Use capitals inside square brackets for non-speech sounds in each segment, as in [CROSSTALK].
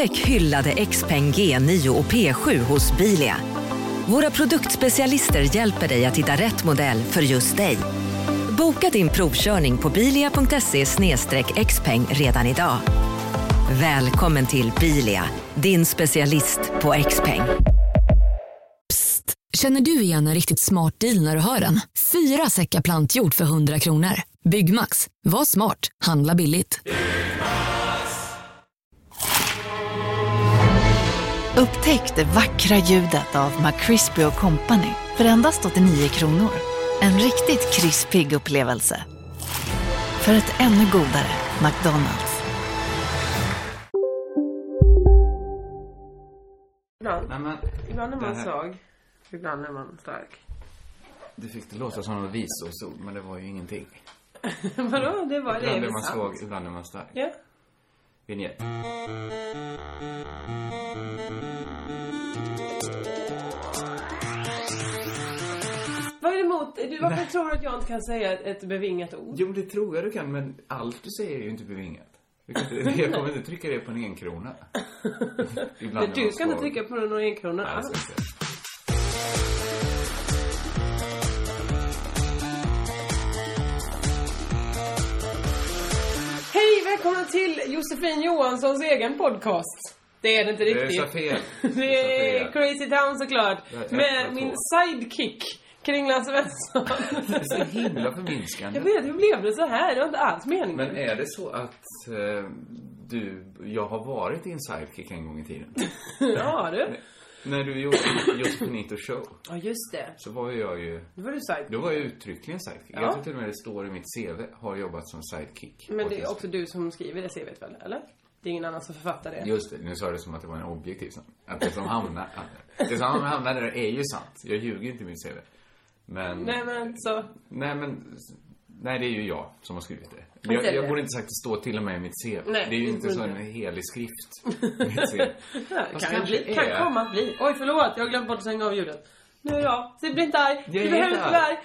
Upptäck hyllade XPeng G9 och P7 hos Bilia. Våra produktspecialister hjälper dig att hitta rätt modell för just dig. Boka din provkörning på bilia.se xpeng redan idag. Välkommen till Bilia, din specialist på XPeng. Psst! Känner du igen en riktigt smart deal när du hör den? Fyra säckar plantjord för 100 kronor. Byggmax. Var smart. Handla billigt. Upptäck det vackra ljudet av McCrispy Company för endast 89 kronor. En riktigt krispig upplevelse. För ett ännu godare McDonalds. Ibland, Nej, men, ibland är man här- svag, ibland är man stark. Du fick det låta som en visdomsord, men det var ju ingenting. [LAUGHS] Vadå? Det var det Ibland är är man sant. svag, ibland är man stark. Ja. Vinjett. Vad är det emot? Du, varför tror du att jag inte kan säga ett, bevingat ord? Jo, det tror jag du kan, men allt du säger är ju inte bevingat. Du kan inte- Jag kommer inte trycka det på en enkrona. [LAUGHS] Ibland du ska inte svag. trycka på Nej, det ska alls. jag inte. Hej, välkomna till Josefin Johanssons egen podcast. Det är det inte riktigt. sa fel. [LAUGHS] Det Du sa är fel. Crazy Town såklart. Med min sidekick, Kringlan Svensson. [LAUGHS] Det är så himla förminskande. Jag vet, hur blev det så här? Det var inte alls meningen. Men är det så att eh, du, jag har varit din sidekick en gång i tiden? [LAUGHS] Ja, du. När du gjorde Josefinito show, Ja, just det. så var ju jag ju, Då var du sidekick. då var jag uttryckligen sidekick. Ja. Jag tror till och med det står i mitt CV, har jobbat som sidekick. Men det är också du som skriver det CVt väl, eller? Det är ingen annan som författar det. Just det, nu sa du som att det var en objektiv sak. Att det som hamnar, det som hamnar där är ju sant. Jag ljuger inte i mitt CV. Men, Nej men så, nej men, nej det är ju jag som har skrivit det. Jag, jag borde inte sagt det står till och med i mitt CV. Nej, det är ju inte så en helig skrift. [LAUGHS] kan, kanske bli, kan komma att bli. Oj förlåt, jag har glömt bort att stänga av ljudet. Nu är jag. Så bli inte arg. Du behöver inte vara arg.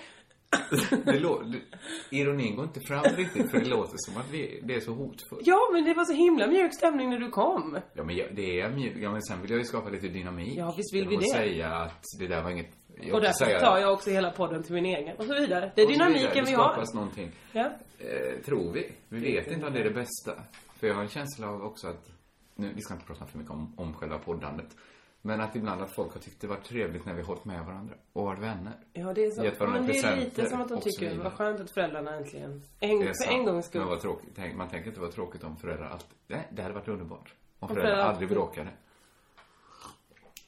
Det lå, ironin går inte fram riktigt för det låter som att vi, det är så hotfullt. Ja men det var så himla mjuk stämning när du kom. Ja men jag, det är mjukt. Ja men sen vill jag ju skapa lite dynamik. Ja, visst vill vi att det. säga att det där var inget... Och därför tar jag också hela podden till min egen. Och så vidare. Det är vidare. dynamiken Det vi har. skapas någonting. Ja. Eh, tror vi. Vi vet inte om det är det bästa. För jag har en känsla av också att, nu, vi ska inte prata för mycket om, om själva poddandet. Men att ibland att folk har tyckt det var trevligt när vi hållit med varandra och varit vänner. Ja det är så. Gett varandra Men det är lite som att de tycker, vad skönt att föräldrarna äntligen, Det en, för sant. en gångs skull. Men vad tråkigt. Tänk, man tänker inte vad tråkigt om föräldrar alltid... Nej, det hade varit underbart. Om föräldrar föräldrar aldrig bråkade.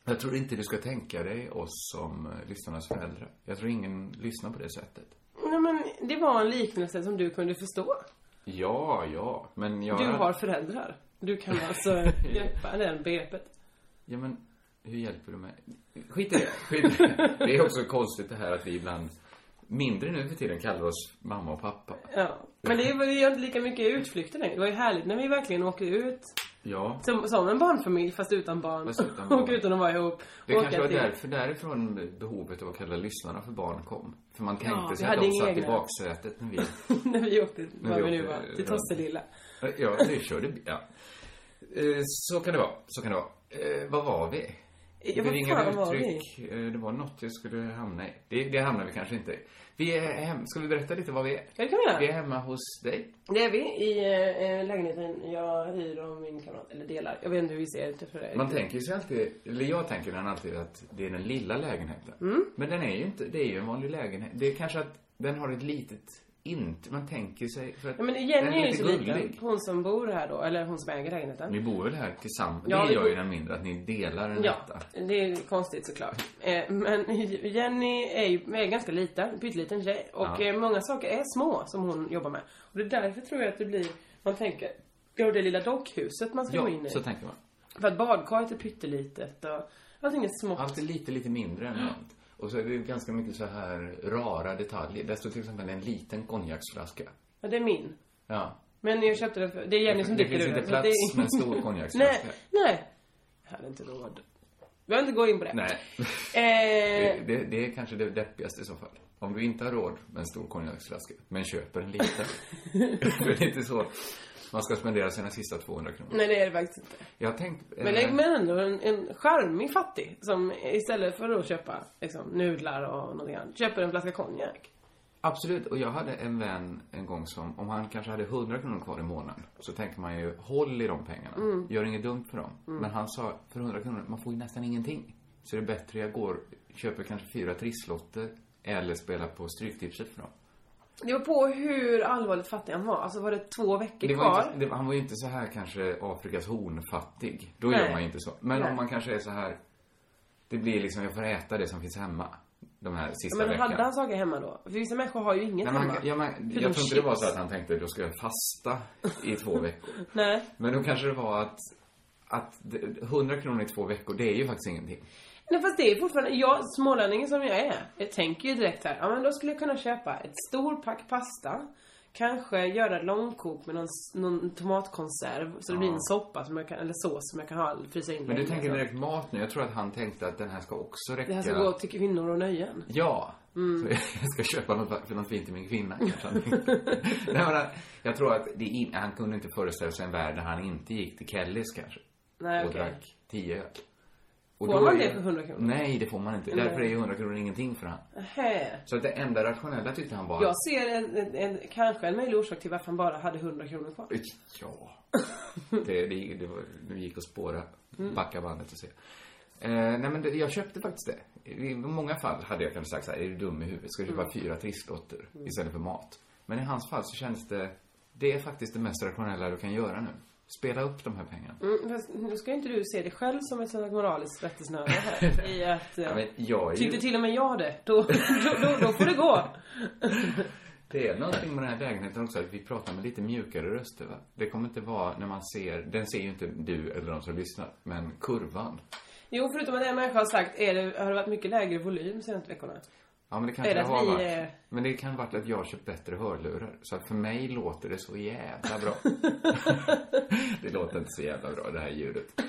Jag tror inte du ska tänka dig oss som eh, lyssnarnas föräldrar. Jag tror ingen lyssnar på det sättet. Nej men det var en liknelse som du kunde förstå. Ja, ja, men jag... Du har föräldrar. Du kan [LAUGHS] alltså greppa det begreppet. Ja, men hur hjälper du mig? Skit i det. Skit i det. Det är också konstigt det här att vi ibland, mindre nu för tiden, kallar oss mamma och pappa. Ja. Men det var ju inte lika mycket utflykter längre. Det var ju härligt när vi verkligen åkte ut. Ja, Som, som en barnfamilj fast utan barn. Fast utan [LAUGHS] barn. och utan att vara ihop. det Åka kanske var till- därför, därifrån behovet av att kalla lyssnarna för barn kom. För man tänkte Ja, sig att de satt i egna. baksätet när vi, [LAUGHS] när vi åkte, När var vi vi nu var, till. Tosselilla. ja, vi körde, ja. Eh, Så kan det vara, så kan det vara. Eh, vad var vi? Ja, vad Bevingade fan var vi? uttryck. Eh, Det var något jag skulle hamna i. Det, det hamnar vi kanske inte i. Vi är hem, ska vi berätta lite vad vi är? Ja, det kan vi göra. Vi är hemma hos dig. Det är vi i eh, lägenheten jag hyr av min kamrat, eller delar. Jag vet inte hur vi ser det för det. Man tänker sig alltid, eller jag tänker den alltid att det är den lilla lägenheten. Mm. Men den är ju inte, det är ju en vanlig lägenhet. Det är kanske att den har ett litet, inte, man tänker sig, för att Ja, men Jenny är ju så liten. Hon som bor här då, eller hon som äger lägenheten. Ni bor väl här tillsammans? Ja, det gör bor- ju den mindre, att ni delar en Ja, etta. det är konstigt såklart. Eh, men [LAUGHS] Jenny är ju är ganska liten, pytteliten tjej. Och Ja. eh, många saker är små som hon jobbar med. Och det är därför tror jag att det blir, man tänker, ja det lilla dockhuset man ska gå in Ja, i. så tänker man. För att badkaret är pyttelitet och allting är smått. Allt är lite, lite mindre än vanligt. Och så är det ganska mycket så här rara detaljer. Där står till exempel en liten konjaksflaska. Ja, det är min. Ja. Men jag köpte den för, det är Jenny som Det dricker finns ur inte den, så plats det med en stor [LAUGHS] konjaksflaska. Nej, nej. Jag hade inte råd. Vi har inte gå in på det. Nej. [LAUGHS] Eh, Det, det är kanske det deppigaste i så fall. Om du inte har råd med en stor konjaksflaska, men köper en liten. [LAUGHS] Det är inte så. Man ska spendera sina sista 200 kronor. Nej, det är det faktiskt inte. Jag har tänkt... Men eh, det är ändå en, en charmig fattig som istället för att köpa liksom, nudlar och någonting annat, köper en flaska konjak. Absolut, och jag hade en vän en gång som, om han kanske hade 100 kronor kvar i månaden, så tänker man ju, håll i de pengarna. Mm. Gör inget dumt för dem. Men han sa, för 100 kronor, man får ju nästan ingenting. Så det är bättre jag går, köper kanske fyra trisslotter, eller spelar på Stryktipset för dem. Det var på hur allvarligt fattig han var. Alltså var det två veckor Det var kvar? inte, det, han var ju inte så här kanske Afrikas hornfattig. Då Nej. gör man ju inte så. Men Nej. om man kanske är så här, det blir liksom, jag får äta det som finns hemma. De här sista Men veckan. hade han saker hemma då? För vissa människor har ju inget Nej, hemma. ja, men, Förutom jag tror inte det var så att han tänkte, då ska jag fasta i två [LAUGHS] veckor. Nej. Men då kanske det var att, att det- 100 kronor i två veckor, det är ju faktiskt ingenting. Nej fast det är fortfarande, jag, smålänningen som jag är, jag tänker ju direkt här, ja men då skulle jag kunna köpa ett stor pack pasta, kanske göra långkok med någon, någon tomatkonserv, så det blir en soppa som jag kan, eller sås som jag kan ha, frysa in Men du länge, tänker så. direkt mat nu. Jag tror att han tänkte att den här ska också räcka. Det här ska gå till kvinnor och nöjen. Ja. Mm. Så jag ska köpa något, för något fint till min kvinna kanske han tänkte. [LAUGHS] Nej, men han- Jag tror att det in, han kunde inte föreställa sig en värld där han inte gick till Kellys kanske. Nej och okej. drack 10 öl. Och Får man det för 100 kronor? Nej, det får man inte. Därför är ju 100 kronor ingenting för han. Nähä. Så att det enda rationella tyckte han var Jag ser en, en, en, kanske en möjlig orsak till varför han bara hade 100 kronor kvar. Ja. [LAUGHS] Det, det, det, var, det gick att spåra. Mm. Backa bandet och se. Eh, nej men det, jag köpte faktiskt det. I många fall hade jag kanske sagt så här, är du dum i huvudet? Ska du Mm. köpa fyra trisslotter istället för mat? Men i hans fall så kändes det, det är faktiskt det mest rationella du kan göra nu. Spela upp de här pengarna. Mm, fast nu ska inte du se dig själv som ett sånt moraliskt rättesnöre här. [LAUGHS] I att... Ja, eh, men jag är Tyckte ju, till och med jag det. Då, [LAUGHS] då, då, då får det gå. [LAUGHS] det är någonting med den här lägenheten också, att vi pratar med lite mjukare röster va? Det kommer inte vara när man ser, den ser ju inte du eller de som lyssnar, men kurvan. Jo, förutom att en människa har sagt, är det, har det varit mycket lägre volym senaste veckorna? Ja, men det kanske det har vi varit. är- Men det kan ha varit att jag köpt bättre hörlurar. Så att för mig låter det så jävla bra. [LAUGHS] det låter inte så jävla bra, det här ljudet.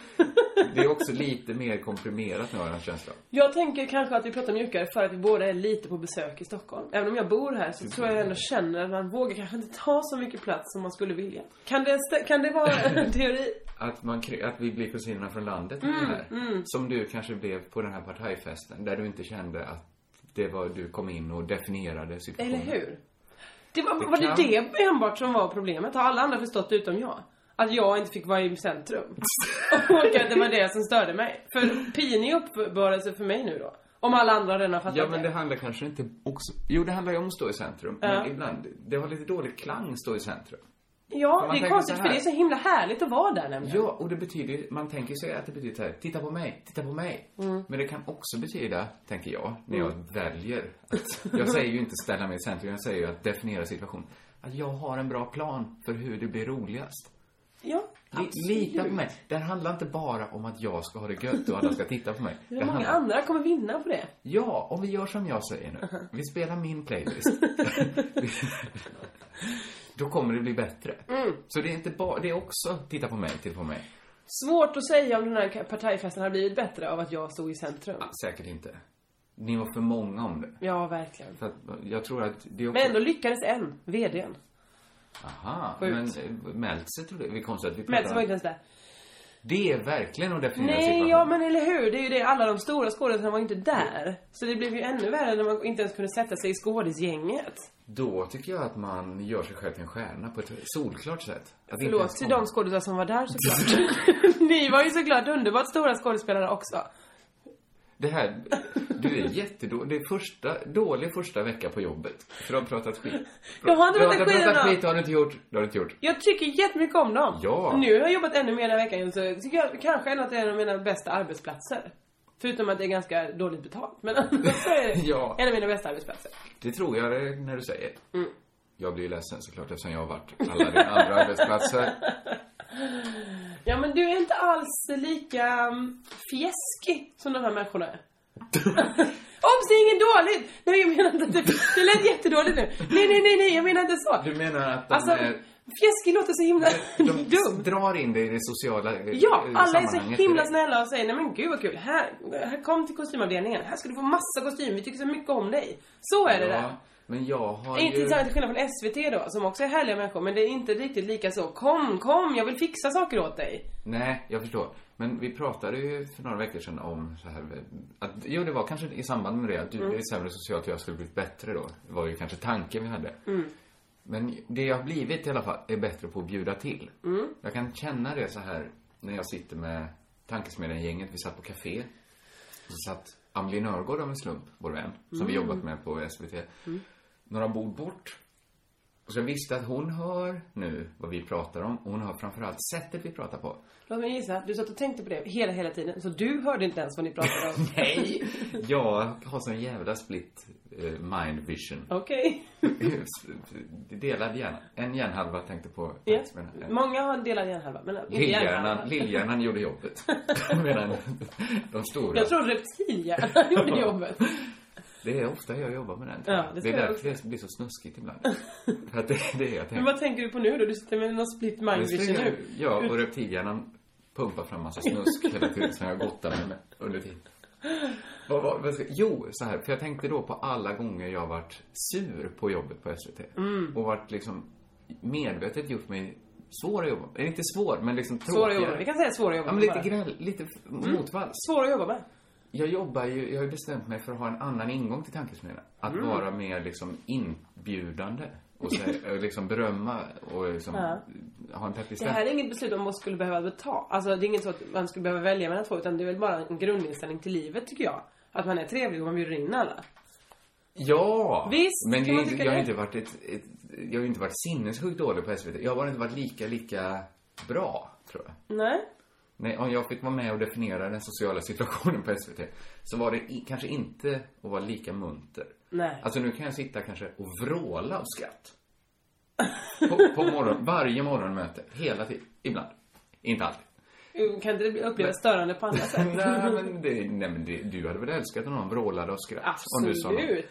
Det är också lite mer komprimerat nu har jag en känsla. Jag tänker kanske att vi pratar mjukare för att vi båda är lite på besök i Stockholm. Även om jag bor här så tror jag ändå känner att man vågar kanske inte ta så mycket plats som man skulle vilja. Kan det, kan det vara en [LAUGHS] teori? Att, man, att vi blir kusinerna från landet det här. Som du kanske blev på den här partajfesten. Där du inte kände att det var, du kom in och definierade situationen. Eller hur? Det var, Det var det kan- det enbart som var problemet? Har alla andra förstått utom jag? Att jag inte fick vara i centrum? [LAUGHS] och att det var det som störde mig? För pinig uppenbarelse för mig nu då? Om alla andra redan har fattat Ja, men det handlar kanske inte också... Jo, det handlar ju om att stå i centrum. Ja. Men ibland, det har lite dålig klang stå i centrum. Ja, det är konstigt för det är så himla härligt att vara där nämligen. Ja, och det betyder man tänker sig att det betyder så här, titta på mig, titta på mig. Men det kan också betyda, tänker jag, när jag väljer att, [LAUGHS] jag säger ju inte ställa mig i centrum, jag säger ju att definiera situationen. Att jag har en bra plan för hur det blir roligast. Ja, Li- Lita på mig. Det handlar inte bara om att jag ska ha det gött och alla ska titta på mig. Det många handlar- andra kommer vinna på det. Ja, om vi gör som jag säger nu. Vi spelar min playlist. [LAUGHS] [LAUGHS] Då kommer det bli bättre. Så det är inte bara, det är också titta på mig, titta på mig. Svårt att säga om den här partajfesten har blivit bättre av att jag stod i centrum. Ja, säkert inte. Ni var för många om det. Ja, verkligen. För att jag tror att det är också... Men ändå lyckades en, VDn. Aha, Sjukt. men eh, Meltzer tror jag, vi konstigt att vi pratar så var inte ens där. Det är verkligen att definiera Nej, situationen. ja men eller hur. Det är ju det. Alla de stora skådespelarna var inte där. Så det blev ju ännu värre när man inte ens kunde sätta sig i skådisgänget. Då tycker jag att man gör sig själv till en stjärna på ett solklart sätt. Att Förlåt till de skådespelare som var där såklart. [LAUGHS] Ni var ju såklart underbart stora skådespelare också. Det här, du är jättedålig. Det är första, dålig första vecka på jobbet. För du har pratat skit. Jag har inte Du pratat skit pratat än då. skit, det har du inte gjort. Det har du inte gjort. Jag tycker jättemycket om dem. Ja. Nu har jag jobbat ännu mer den här veckan så tycker jag kanske ändå att det är en av mina bästa arbetsplatser. Förutom att det är ganska dåligt betalt. Men så är det [LAUGHS] Ja. en av mina bästa arbetsplatser. Det tror jag det när du säger. Mm. Jag blir ju ledsen såklart eftersom jag har varit alla dina andra [LAUGHS] arbetsplatser. Ja men du är inte alls lika um, fjäskig som de här människorna är. [LAUGHS] Obs, det är inget dåligt! Nej jag menar inte att det, det lät jättedåligt nu. Nej, nej, nej, nej, jag menar inte så. Du menar att de Alltså, är... fjäskig låter så himla De [LAUGHS] dumt. drar in det i det sociala eh, Ja, alla är så himla snälla och säger nej men gud vad kul. Här, här kom till kostymavdelningen. Här ska du få massa kostym. Vi tycker så mycket om dig. Så är det Ja. där. Men jag har Inte ju... så här till skillnad från SVT då, som också är härliga människor, men det är inte riktigt lika så. Kom, kom, jag vill fixa saker åt dig. Nej, jag förstår. Men vi pratade ju för några veckor sedan om så här, att, jo det var kanske i samband med det att du Mm. är sämre socialt och jag skulle blivit bättre då. Det var ju kanske tanken vi hade. Mm. Men det jag har blivit i alla fall är bättre på att bjuda till. Mm. Jag kan känna det så här när jag sitter med tankesmedjan-gänget. Vi satt på café. Så satt Amelie Nörgård av en slump, vår vän, som vi Mm. jobbat med på SVT. Några bord bort. Och så jag visste att hon hör nu vad vi pratar om. Och hon hör framförallt sättet vi pratar på. Låt mig gissa, du satt och tänkte på det hela, hela tiden. Så du hörde inte ens vad ni pratade om. [LAUGHS] Nej! Jag har sån jävla split eh, mind vision. Okej. [LAUGHS] Delad hjärna. En hjärnhalva tänkte på Ja. tankesmedjan. Många har en delad hjärnhalva, men Lillhjärnan, lillhjärnan gjorde jobbet. [LAUGHS] Medan de stora. Jag tror reptilhjärnan gjorde jobbet. Det är ofta jag jobbar med den. Ja, jag. det det är jag därför det blir så snuskigt ibland. För att det, det är jag Men tänker. vad tänker du på nu då? Du sitter med någon split mind Det vision nu. Ja, och reptilhjärnan pumpar fram massa snusk hela tiden som jag gottar mig med under tiden. Vad, vad, vad jo, så här, för jag tänkte då på alla gånger jag varit sur på jobbet på SVT. Mm. Och varit liksom medvetet gjort mig svår att jobba med. Inte svår, men liksom tråkigare. Svår att jobba med. Vi kan säga svår att jobba Ja, men med lite bara. gräll, lite motvalls. Svår att jobba med. Jag jobbar ju, jag har ju bestämt mig för att ha en annan ingång till tankesmedjan. Att Mm. vara mer liksom inbjudande. Och så, [LAUGHS] och liksom berömma och liksom ha en peppig Det här är inget beslut man skulle behöva betala. Alltså det är inget så att man skulle behöva välja mellan två utan det är väl bara en grundinställning till livet tycker jag. Att man är trevlig och man bjuder in alla. Ja! Visst, Men kan man det, tycka jag har inte varit ett, ett, jag har inte varit sinnessjukt dålig på SVT. Jag har bara inte varit lika, lika bra, tror jag. Nej. Nej, om jag fick vara med och definiera den sociala situationen på SVT så var det i, kanske inte att vara lika munter. Nej. Alltså nu kan jag sitta kanske och vråla av skratt. På, [LAUGHS] på morgon, varje morgonmöte, hela tiden. Ibland. Inte alltid. Kan inte det upplevas störande på andra sätt? [LAUGHS] nej, men, det, nej, men det, du hade väl älskat om någon vrålade av skratt? Om du sa. Absolut.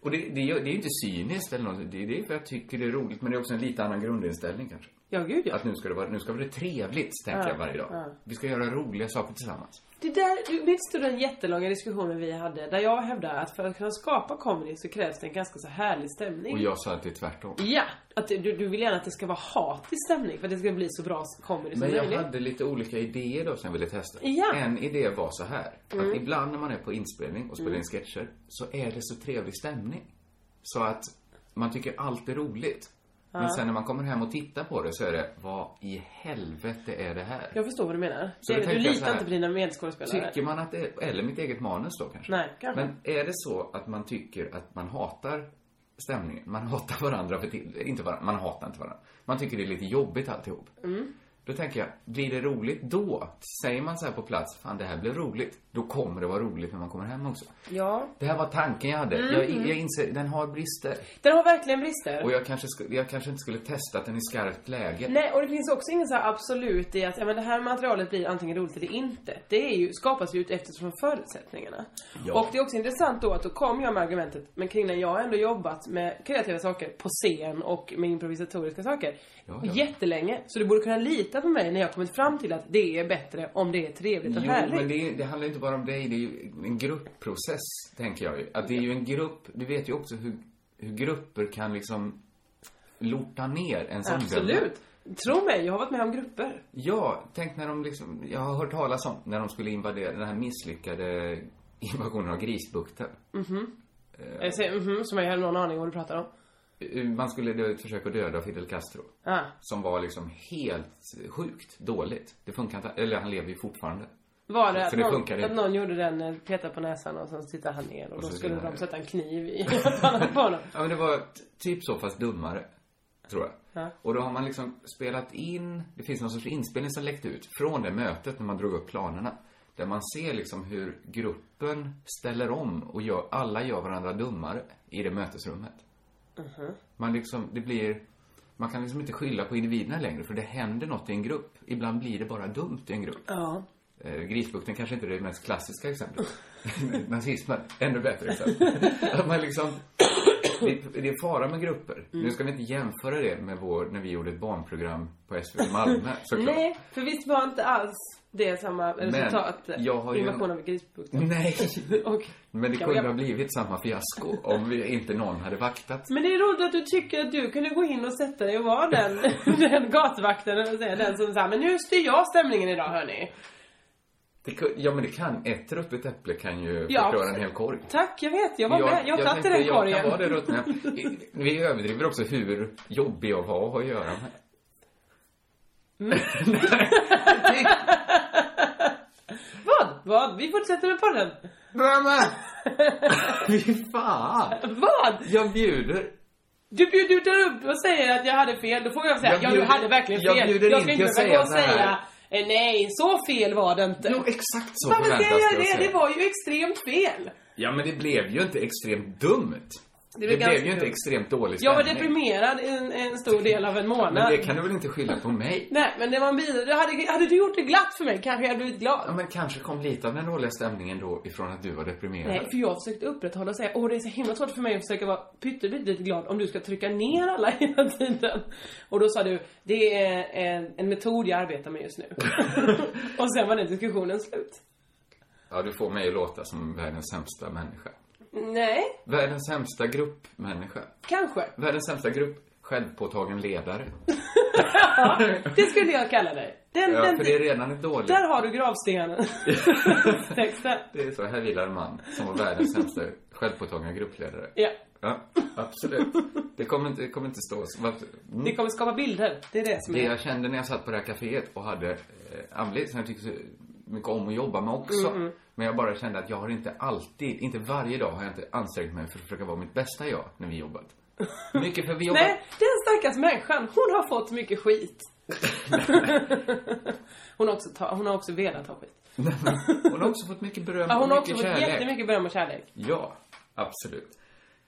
Och det, det, är- det är inte cyniskt eller något. Det, det är för att jag tycker det är roligt. Men det är också en lite annan grundinställning kanske. Ja, gud ja. Att nu ska det vara, nu ska det vara trevligt, tänker Ja, jag varje dag. ja. Vi ska göra roliga saker tillsammans. Det där, du minns du den jättelånga diskussionen vi hade? Där jag hävdar att för att kunna skapa comedy så krävs det en ganska så härlig stämning. Och jag sa att det är tvärtom. Ja! Att du, du vill gärna att det ska vara hatig stämning för att det ska bli så bra comedy som Men jag möjligt. hade lite olika idéer då som jag ville testa. Ja. Mm. En idé var så här. Att ibland när man är på inspelning och spelar in sketcher så är det så trevlig stämning. Så att man tycker allt är roligt. Men sen när man kommer hem och tittar på det så är det, vad i helvete är det här? Jag förstår vad du menar. Så Det, du litar här, inte på dina medskådespelare. Tycker man att det, eller mitt eget manus då kanske. Nej, kanske. Men är det så att man tycker att man hatar stämningen, man hatar varandra för till, inte varandra, man hatar inte varandra. Man tycker det är lite jobbigt alltihop. Mm. Då tänker jag, blir det roligt då? Säger man så här på plats, fan det här blir roligt. Då kommer det vara roligt när man kommer hem också. Ja. Det här var tanken jag hade. Mm. Jag, jag inser, den har brister. Den har verkligen brister. Och jag kanske, jag kanske inte skulle testat den i skarpt läge. Nej, och det finns också ingen så här absolut i att ja, men det här materialet blir antingen roligt eller inte. Det är ju, skapas ju ut eftersom förutsättningarna. Ja. Och det är också intressant då att då kom jag med argumentet, men kring när jag har ändå jobbat med kreativa saker på scen och med improvisatoriska saker Ja, ja. jättelänge. Så du borde kunna lita på mig när jag kommit fram till att det är bättre om det är trevligt och Jo, härligt. men det, det handlar inte bara om dig. Det är ju en gruppprocess, tänker jag ju. Att det är ju en grupp. Du vet ju också hur, hur grupper kan liksom lorta ner en sån Absolut. Tro mig, jag har varit med om grupper. Ja, tänk när de liksom, jag har hört talas om när de skulle invadera, den här misslyckade invasionen av Grisbukten. Jag säger mhm, som jag har någon aning om vad du pratar om. Eh, Man skulle då försöka döda Fidel Castro. Ah. Som var liksom helt sjukt dåligt. Det funkar inte, eller han lever ju fortfarande. Var det, att, det någon, att någon gjorde den, eh, petade på näsan och sen tittar han ner och, då så skulle de sätta en kniv i [LAUGHS] pannan på honom. Ja, men det var typ så fast dummare. Tror jag. Ja. Och då har man liksom spelat in, det finns någon sorts inspelning som läckte ut från det mötet när man drog upp planerna. Där man ser liksom hur gruppen ställer om och gör, alla gör varandra dummare i det mötesrummet. Man liksom, det blir, man kan liksom inte skylla på individerna längre för det händer något i en grupp. Ibland blir det bara dumt i en grupp. Ja. Eh, Grisbukten kanske inte är det mest klassiska exemplet. [LAUGHS] Nazismen, ännu bättre exempel. Att man liksom, det, det är fara med grupper. Nu ska vi inte jämföra det med vår, när vi gjorde ett barnprogram på SVT Malmö, [LAUGHS] såklart. Nej, för visst var inte alls det samma resultat. jag har ju- Invasion av Grisbukten. Nej. [LAUGHS] Och, Men det kunde jag- ha blivit samma fiasko om vi inte någon hade vaktat. Men det är roligt att du tycker att du kunde gå in och sätta dig och vara den, den gatvakten och säga den som sa men nu styr jag stämningen idag hörni. Det, ja, men det kan. Ett ruttet äpple kan ju Ja, förklara en hel korg. Tack, jag vet. Jag var med. Jag har tagit i den jag korgen. kan vara det ruttna. Vi överdriver också hur jobbig jag var att göra med. Mm. [LAUGHS] Vad? Vad? Vi fortsätter med podden. Mamma! [LAUGHS] Fy fan! Vad? Jag bjuder. Du bjuder upp och säger att jag hade fel, då får jag säga Jag ja bjuder- du hade verkligen jag fel. bjuder jag ska inte behöva gå och säga eh, nej, så fel var det inte. Jo, exakt så förväntas göra det att det? Det var ju extremt fel. Ja, men det blev ju inte extremt dumt. Det Det, blev ju inte extremt dålig Jag var stämning. deprimerad en, en stor del av en månad. Men det kan du väl inte skylla på mig? Nej, men det var en bil. Hade, hade du gjort det glatt för mig kanske jag hade blivit glad. Ja, men kanske kom lite av den dåliga stämningen då ifrån att du var deprimerad. Nej, för jag försökte upprätthålla och säga åh det är så himla svårt för mig att försöka vara pyttelite glad om du ska trycka ner alla [LAUGHS] hela tiden. Och då sa du, det är en, en metod jag arbetar med just nu. [LAUGHS] och sen var den diskussionen slut. Ja, du får mig att låta som världens sämsta människa. Nej, Världens sämsta gruppmänniska. kanske. Världens sämsta grupp, självpåtagen ledare. [LAUGHS] Ja, det skulle jag kalla dig. Den, Ja, den, för det är redan ett dåligt... Där har du gravstenen. [LAUGHS] Texten. Det är så, här vilar en man som var världens sämsta självpåtagna gruppledare. Ja. Ja, absolut. Det kommer inte, det kommer inte stå... så- Mm. Det kommer skapa bilder. Det är det som Det är. jag kände när jag satt på det här kaféet och hade eh, anledning som jag tyckte så mycket om att jobba med också. Mm, Men jag bara kände att jag har inte alltid, inte varje dag har jag inte ansträngt mig för att försöka vara mitt bästa jag när vi jobbat. Mycket för vi [LAUGHS] jobbat... Nej, den stackars människan, hon har fått mycket skit. [LAUGHS] hon, har också ta, hon har också velat ha skit. [LAUGHS] Hon har också fått mycket beröm Ja, hon och har också mycket fått kärlek. jättemycket beröm och kärlek. Ja, absolut.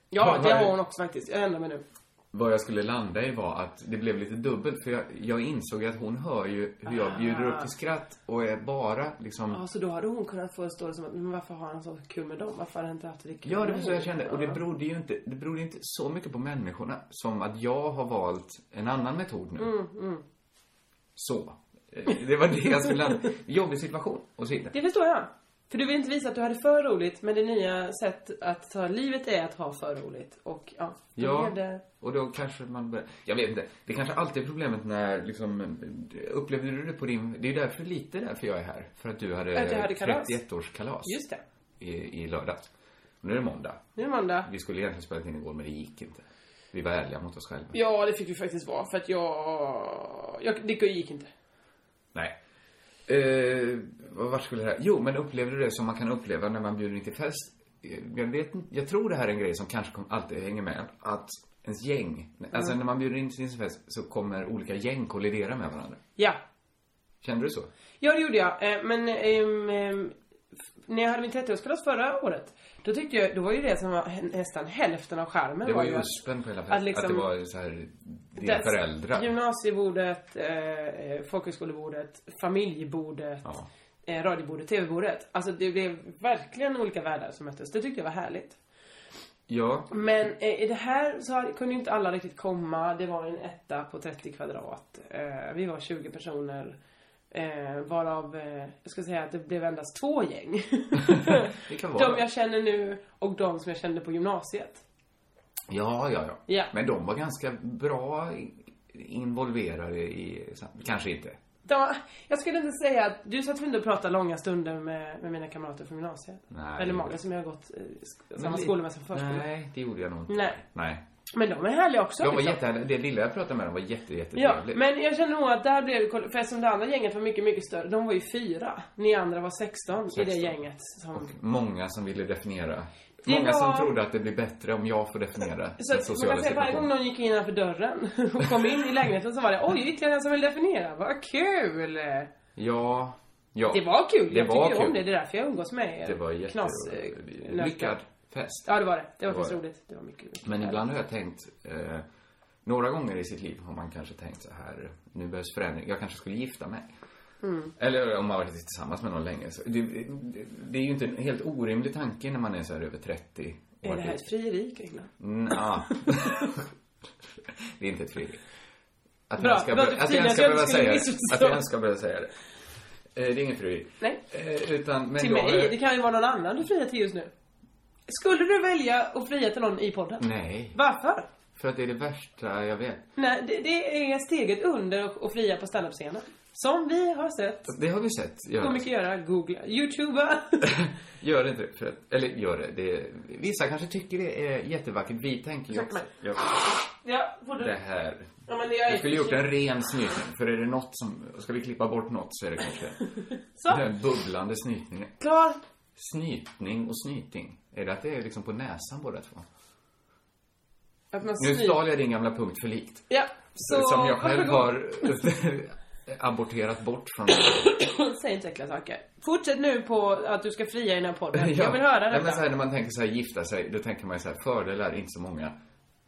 Ja, det har hon också faktiskt. Jag ändrar mig nu. Vad jag skulle landa i var att det blev lite dubbelt för jag, jag insåg att hon hör ju hur jag bjuder upp till skratt och är bara liksom... Ja, så då hade hon kunnat få stå det som att, men varför har han så kul med dem? Varför har han inte haft det kul Ja, det var så jag kände. Och det berodde ju inte, det berodde inte så mycket på människorna som att jag har valt en annan metod nu. Mm, Så. Eh, Det var det jag skulle landa Jobbig situation och så vidare. Det förstår jag. För du vill inte visa att du hade för roligt, men det nya sätt att ta livet är att ha för roligt. Och ja, då Ja, blev det... och då kanske man börjar, jag vet inte. Det kanske alltid är problemet när liksom, upplevde du det på din, det är därför lite därför jag är här. För att du hade, Att hade kalas. 31-årskalas Just det. i, i lördags. Nu är det måndag. Nu är det måndag. Vi skulle egentligen spela in igår men det gick inte. Vi var ärliga mot oss själva. Ja, det fick vi faktiskt vara. För att jag... jag det gick inte. Eh, vart skulle det här? Jo, men upplevde du det som man kan uppleva när man bjuder in till fest? Eh, Jag vet inte, jag tror det här är en grej som kanske alltid hänger med. Att ens gäng, alltså när man bjuder in till sin fest så kommer olika gäng kollidera med varandra. Ja. Kände du så? Ja, det gjorde jag. Eh, Men ehm, ehm, när jag hade min 30-årskalas förra året, då tyckte jag, då var ju det som var nästan hälften av charmen Det var ju att- uspen på hela att festen. Att, liksom- det var så här, dina föräldrar. Gymnasiebordet, eh, eh, folkhögskolebordet, familjebordet, Ja. eh, radiobordet, tv-bordet. Alltså det blev verkligen olika världar som möttes. Det tyckte jag var härligt. Ja, Men eh, i det här så hade- kunde ju inte alla riktigt komma. Det var en etta på 30 kvadrat. Eh, vi var 20 personer. Eh, varav, eh, jag ska säga att det blev endast två gäng. [LAUGHS] det kan vara. de jag känner nu och de som jag kände på gymnasiet. Ja, ja, ja, Ja. Men de var ganska bra i- involverade i, kanske inte. De, jag skulle inte säga att du satt inte och pratade långa stunder med, med mina kamrater från gymnasiet. Nej. Eller många som jag har gått eh, sk- samma skola med som förskola. Nej, det gjorde jag nog inte. Nej. Nej. Men de är härliga också. De var liksom. jättehärliga. Det lilla jag pratade med dem var jätte, Ja, jättetrevligt. men jag känner nog att där blev det, för eftersom det andra gänget var mycket, mycket större. De var ju fyra. Ni andra var 16, i det 16. gänget. Som, Många som ville definiera. Det Många som var- trodde att det blir bättre om jag får definiera [LAUGHS] så den att man sociala kan säga varje gång någon gick innanför dörren [LAUGHS] och kom in i lägenheten så var det oj, ytterligare en som vill definiera. Vad kul! Ja. Ja. Det var kul. Det jag var tycker ju om kul. det. Det är därför jag umgås med er. Det var jätte... Knas, lyckad fest. Ja, det var det. Det var Det var faktiskt det. roligt. Det var mycket, mycket Men härligt. ibland har jag tänkt, eh, några gånger i sitt liv har man kanske tänkt så här, nu behövs förändring, jag kanske skulle gifta mig. Mm. Eller om man har varit tillsammans med någon länge. Så det, det, det är ju inte en helt orimlig tanke när man är så här över 30. och Är det här ett frieri, Kringlan? Nja. [LAUGHS] det är inte ett frieri. Att Bra, jag ska, var det att jag att ska behöva säga det. Att jag ens ska behöva säga det. det är ingen frieri. Nej. Eh, utan, men Till jag, mig? Det kan ju vara någon annan du friar till just nu. Skulle du välja att fria till någon i podden? Nej, Varför? för att det är det värsta jag vet. Nej, det, det är steget under att- fria på standup-scenen. Som vi har sett. Det har vi sett. Gör, Hur mycket göra? Googla. Youtuba. [LAUGHS] gör inte det. För att, eller gör det. det är, vissa kanske tycker det är jättevackert. Vi tänker ju Ursäkta också. Ja, ja, får du... det här. Ja, men är Vi skulle gjort en ren snytning. För är det något som, ska vi klippa bort något så är det kanske [LAUGHS] Så, den bubblande snytningen. klar. Snytning och snyting. Är det att det är liksom på näsan båda två? Att man Nu stal jag din gamla punkt för likt. Ja, så... som jag själv har [LAUGHS] aborterat bort från [COUGHS] Säg inte äckliga saker. Fortsätt nu på att du ska fria i den här podden. [LAUGHS] Jag vill höra detta. men så här, när man tänker så här, gifta sig, då tänker man ju så här, fördelar, inte så många.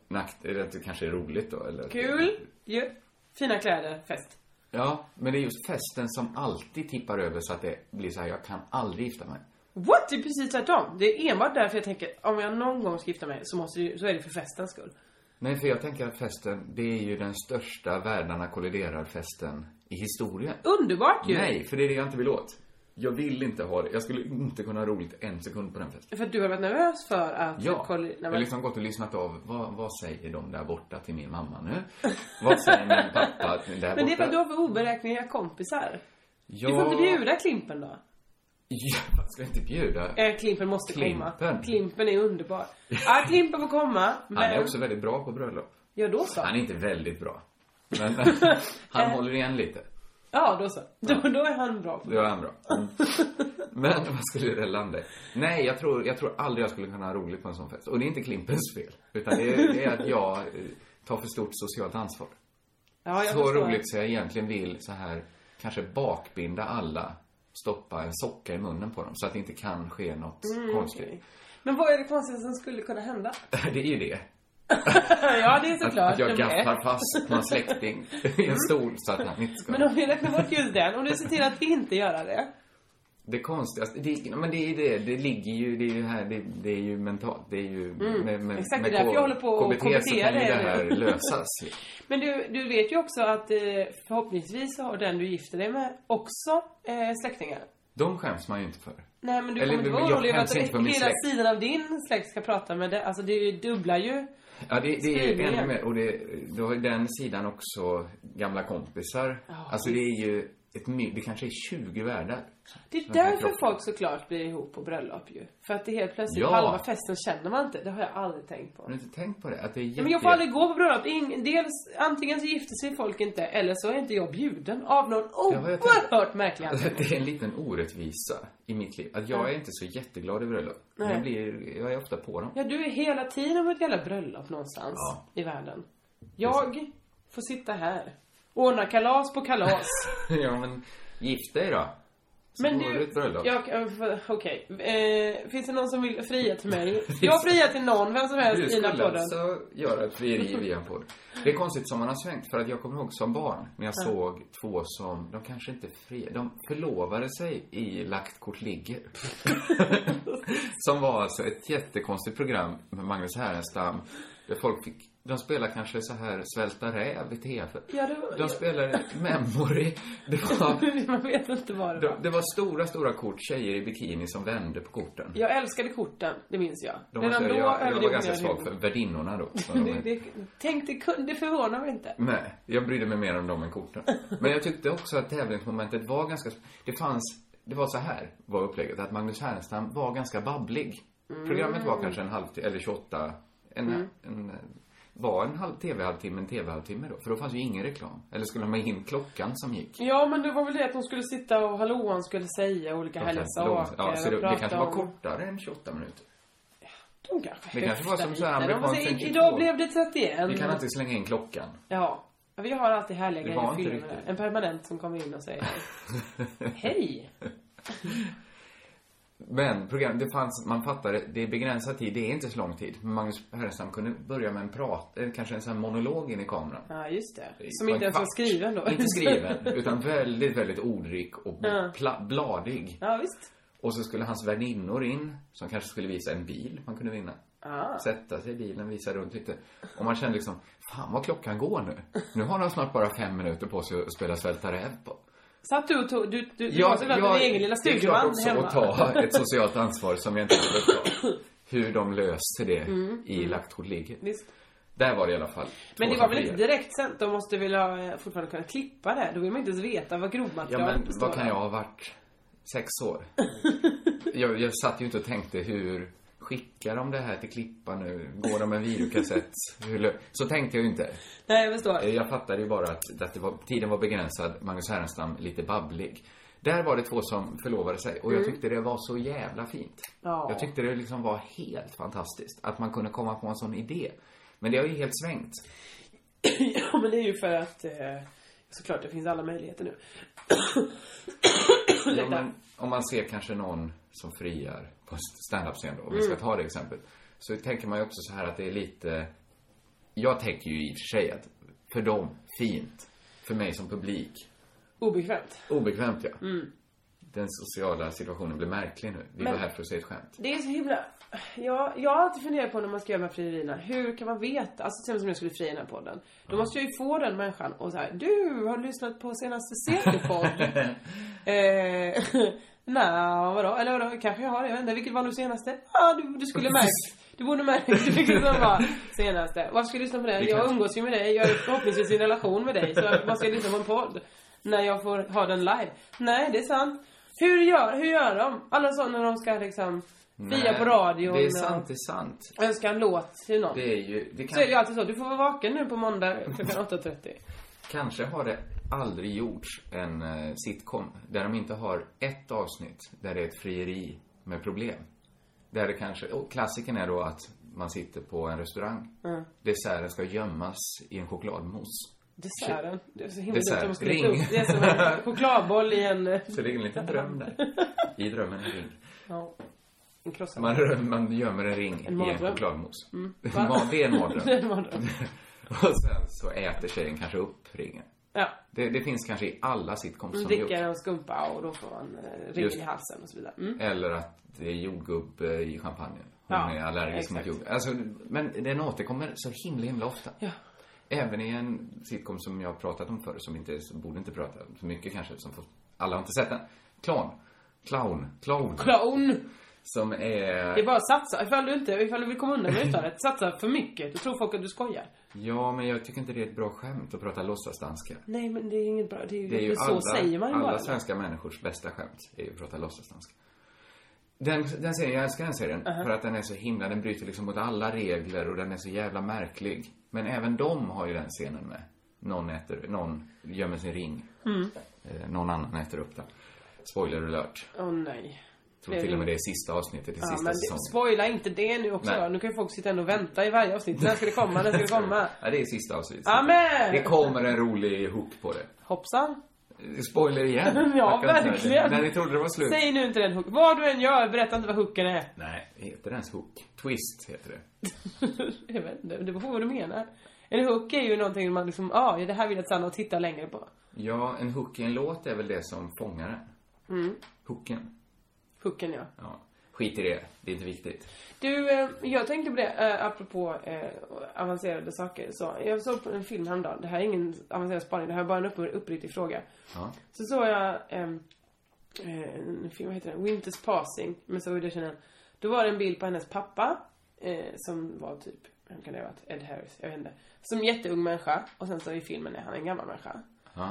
Nackdelar, det kanske är roligt då, eller? Kul. Ju. Fina kläder. Fest. Ja, men det är just festen som alltid tippar över så att det blir så här, jag kan aldrig gifta mig. What? Det är precis tvärtom. Det är enbart därför jag tänker, om jag någon gång ska gifta mig så måste det, så är det för festens skull. Nej, för jag tänker att festen, det är ju den största världarna kolliderar-festen i historien. Underbart ju. Nej, för det är det jag inte vill åt. Jag vill inte ha det. Jag skulle inte kunna ha roligt en sekund på den festen. För att du har varit nervös för att... Ja, kolli- jag har liksom gått och lyssnat av, vad, vad säger de där borta till min mamma nu? vad säger min pappa där borta? [LAUGHS] Men det är för att du har för oberäkneliga kompisar. ja, Du får inte bjuda Klimpen då. Ja, ska inte bjuda? Eh, Klimpen måste komma. Klimpen? Klimpen är underbar. Ja, Klimpen får komma. Men... Han är också väldigt bra på bröllop. Ja, då så. Han är inte väldigt bra. Men [LAUGHS] han håller igen lite. Ja, då så. Då, då är han bra på Då är han bra. Mm. Men [LAUGHS] vad skulle det landa i? Nej, jag tror, jag tror aldrig jag skulle kunna ha roligt på en sån fest. Och det är inte Klimpens fel. Utan det är, det är att jag eh, tar för stort socialt ansvar. Ja, jag Så förstår. roligt så jag egentligen vill så här, kanske bakbinda alla. Stoppa en socka i munnen på dem så att det inte kan ske något konstigt. Mm, Okej. Men vad är det konstigaste som skulle kunna hända? [LAUGHS] Det är ju det. [LAUGHS] ja, det är Att, såklart. att jag det med. gaffar fast någon släkting i en stol så att han inte ska... Men om vi räknar bort just den, om du ser till att inte göra det. Det konstigaste, det, men det är det, det ligger ju, det är ju här, det, det är ju mentalt, det är ju med, med, Mm. Exakt, med det är därför jag håller på och KBT så kan ju det här lösas. [LAUGHS] Men du, du vet ju också att eh, förhoppningsvis har den du gifter dig med också eh, släktingar. De skäms man ju inte för. Nej men du Eller, kommer inte vara orolig över att hela sidan av din släkt ska prata med det. Alltså det är ju. Ja, det, det är ju ännu mer, och det, har ju den sidan också gamla kompisar. Ja, alltså det är ju ett det kanske är 20 världar. Det är därför folk såklart blir ihop på bröllop ju. För att det helt plötsligt, Ja. halva festen känner man inte. Det har jag aldrig tänkt på. Har du inte tänkt på det? Att det är jätte... Men jag får aldrig gå på bröllop. Ing, dels, antingen så gifter sig folk inte, eller så är inte jag bjuden. Av någon oerhört märklig anledning. Det är en liten orättvisa i mitt liv. Att jag är inte så jätteglad i bröllop. Nej. Jag, blir, jag är ofta på dem. Ja, du är hela tiden på ett jävla bröllop någonstans Ja. i världen. Jag får sitta här. Ordna kalas på kalas. [LAUGHS] ja, men gift dig då. Så Men du, du jag, okej. Eh, finns det någon som vill fria till mig? [LAUGHS] Jag friar till någon, vem som Du helst i den här skulle podden. alltså göra ett frieri via en podd. Det är konstigt som man har svängt. För att jag kommer ihåg som barn när jag såg två som, de kanske inte fria, de förlovade sig i Lagt kort ligger. [LAUGHS] som var alltså ett jättekonstigt program med Magnus Härenstam. Där folk fick, de spelar kanske så här Svälta räv i TV. Ja, var- De spelade Memory. Det var, [LAUGHS] Man vet inte vad det var. det var stora, stora kort, tjejer i bikini som vände på korten. Jag älskade korten, det minns jag. De Redan då jag, jag var ganska svag för värdinnorna då. [LAUGHS] de det, det, Tänk, det, det förvånar mig inte. Nej, jag brydde mig mer om dem än korten. Men jag tyckte också att tävlingsmomentet var ganska... Det fanns... Det var så här, var upplägget, att Magnus Härenstam var ganska babblig. Programmet var kanske en halvtimme, eller 28, en, en, var en halv tv-halvtimme, en tv-halvtimme då. För då fanns ju ingen reklam. Eller skulle de ha in klockan som gick? Ja, men det var väl det att de skulle sitta och hallåan skulle säga olika härliga saker. Ja, så det, det kanske var om- kortare än 28 minuter. De kanske Det kanske var som så här höftade lite. De amerikansk säger, 52. Idag blev det 31. Vi kan alltid slänga in klockan. Ja. Ja, Vi har alltid härliga grejer var i riktigt. En permanent som kommer in och säger [LAUGHS] Hej! [LAUGHS] Men program, det fanns, man fattade, det är begränsad tid, det är inte så lång tid. Men Magnus Härenstam kunde börja med en prat, eh, kanske en sån här monolog in i kameran. Ja, just det. Som inte en ens var skriven då. Inte skriven, [LAUGHS] utan väldigt, väldigt ordrik och Ja. bladig. Ja, visst. Och så skulle hans väninnor in, som kanske skulle visa en bil man kunde vinna. Ah. Sätta sig i bilen, visa runt lite. Och man kände liksom, fan vad klockan går nu. Nu har de snart bara fem minuter på sig att spela Svälta räv på. Satt du och tog, du, du, du Ja, var såklart din egen lilla det är klart studieman också hemma. att ta ett socialt ansvar som jag inte vill ta. Hur de löste det Mm, i ligger. Visst. Där var det i alla fall. Men det var väl inte direkt sänt? De måste väl ha, eh, fortfarande kunna klippa det? Då vill man inte ens veta vad Ja grovmaterialet men består vad kan jag ha varit? Sex år? [LAUGHS] jag, jag satt ju inte och tänkte hur Skickar de det här till Klippa nu? Går de med videokassett? [LAUGHS] Så tänkte jag ju inte. Nej, jag förstår. Eh, Jag fattade ju bara att, att var, tiden var begränsad, Magnus Härenstam lite babblig. Där var det två som förlovade sig och jag tyckte det var så jävla fint. Ja. Jag tyckte det liksom var helt fantastiskt att man kunde komma på en sån idé. Men det har ju helt svängt. [COUGHS] ja, men det är ju för att eh, såklart det finns alla möjligheter nu. Ja, men [LAUGHS] om man ser kanske någon som friar på standup-scen om vi ska ta det exemplet. Så tänker man ju också så här att det är lite... Jag tänker ju i och för sig att för dem, fint. För mig som publik, Obekvämt. obekvämt ja. Den sociala situationen blir märklig nu. Vi Men- var här för att se ett skämt. Det är så himla... Ja, jag har alltid funderat på när man ska göra de här frierierna. Hur kan man veta? Alltså till exempel som jag skulle fria i den här podden. Då måste jag ju få den människan och så här. Du, har du lyssnat på senaste CD-podd? [LAUGHS] eh, [LAUGHS] Nej, vadå? Eller vadå? Kanske jag har det. Jag vet inte. Vilket var nu senaste? Ja, du, du skulle [LAUGHS] märkt. Du borde märkt vilket som var senaste. Varför ska jag lyssna på det? Jag umgås ju med dig. Jag är förhoppningsvis i en relation med dig. Så varför ska jag lyssna på en podd? När jag får ha den live. Nej, det är sant. Hur gör, hur gör de? Alla sådana när de ska liksom Nej, på radion Det är sant, det är sant. önska en låt till någon. Det är ju... Det Så är det ju kan, alltid så. Du får vara vaken nu på måndag klockan [LAUGHS] 8.30. kanske har det aldrig gjorts en eh, sitcom där de inte har ett avsnitt där det är ett frieri med problem. Där det kanske... Och klassikern är då att man sitter på en restaurang. Desserten ska gömmas i en chokladmousse. Desserten. Det är så himla Dessert. dumt om man skulle Ring. det är som en [LAUGHS] chokladboll i en... eh, Så det är en liten dröm där. [LAUGHS] I drömmen en ring. Ja. En krossad. Man, man gömmer en ring i en mardröm. chokladmousse. [LAUGHS] Va? Det är en mardröm. Det är en mardröm. Och sen så äter tjejen kanske upp ringen. Ja. Det, det finns kanske i alla sitcoms som Dricker en skumpa och då får man eh, ring i halsen och så vidare. Mm. Eller att det är jordgubb i champagnen. Hon Ja, är allergisk mot exakt. jordgubb. Alltså, men den återkommer så himla, himla ofta. Ja. Även i en sitcom som jag har pratat om förr, som inte, som borde inte prata så mycket kanske, som får, alla har inte sett den. Clown. Clown. Clown. Clown! Som är... Det är bara att satsa. Ifall du inte, ifall du vill komma undan med uttalet, satsa för mycket. Då tror folk att du skojar. Ja, men jag tycker inte det är ett bra skämt att prata låtsasdanska. Nej men det är inget bra. Det är Det är ju så alla, säger man ju alla bara. svenska människors bästa skämt, är ju att prata låtsasdanska. Den, den serien, jag älskar den serien. För att den är så himla, den bryter liksom mot alla regler och den är så jävla märklig. Men även de har ju den scenen med. Någon äter, någon gömmer sin ring. Mm. Eh, någon annan äter upp den. Spoiler alert. Åh nej. Jag tror till och med det är sista avsnittet i Ja, sista men säsongen. spoila inte det nu också Nej. då. Nu kan ju folk sitta och vänta i varje avsnitt. När ska det komma? När ska det komma? [LAUGHS] Ja, det är sista avsnittet. Amen! Det kommer en rolig hook på det. Hoppsan. Spoiler igen. [LAUGHS] Ja, det. verkligen. När ni trodde det var slut. Säg nu inte den hook. Vad du än gör, berätta inte vad hooken är. Nej, heter det ens hook? Twist heter det. [LAUGHS] jag vet inte, det beror på vad du menar. En hook är ju någonting man liksom, ah, ja det här vill jag stanna och titta längre på. Ja, en hook i en låt är väl det som fångar den. Mm. Hooken. Hooken ja. Ja. Skit i det. Det är inte viktigt. Du, eh, jag tänkte på det, eh, apropå eh, avancerade saker. Så, jag såg på en film häromdagen. Det här är ingen avancerad spaning, det här är bara en upp, uppriktig fråga. Ja. Så såg jag en film, vad heter den? Winters Passing med Zoe Deschanel. Då var det en bild på hennes pappa. Som var typ, vem kan det ha varit? Ed Harris, jag vet inte. Som jätteung människa. Och sen så i filmen är han en gammal människa. Ja.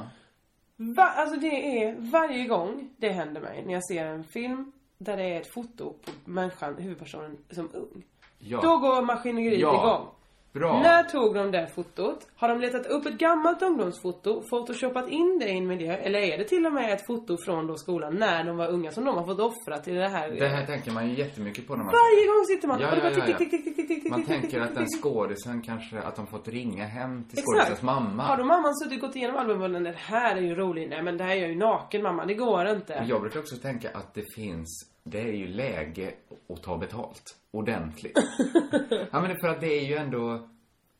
Va, alltså det är varje gång det händer mig när jag ser en film där det är ett foto på människan, huvudpersonen, som ung. Ja. Då går maskineriet Ja. igång. Bra. När tog de det fotot? Har de letat upp ett gammalt ungdomsfoto, photoshopat in det i en miljö? Eller är det till och med ett foto från då skolan när de var unga som de har fått offra till det här? Det här tänker man ju jättemycket på när man... Varje gång sitter man Ja, och det bara tick, tick, tick, tick, tick, tick, Man tänker att den skådisen kanske, att de fått ringa hem till skådisens mamma. Har då mamman suttit och gått igenom albumen det här är ju roligt. Nej men det här är jag ju naken mamma, det går inte. Jag brukar också tänka att det finns, det är ju läge att ta betalt. Ordentligt. [LAUGHS] ja men för att det är ju ändå,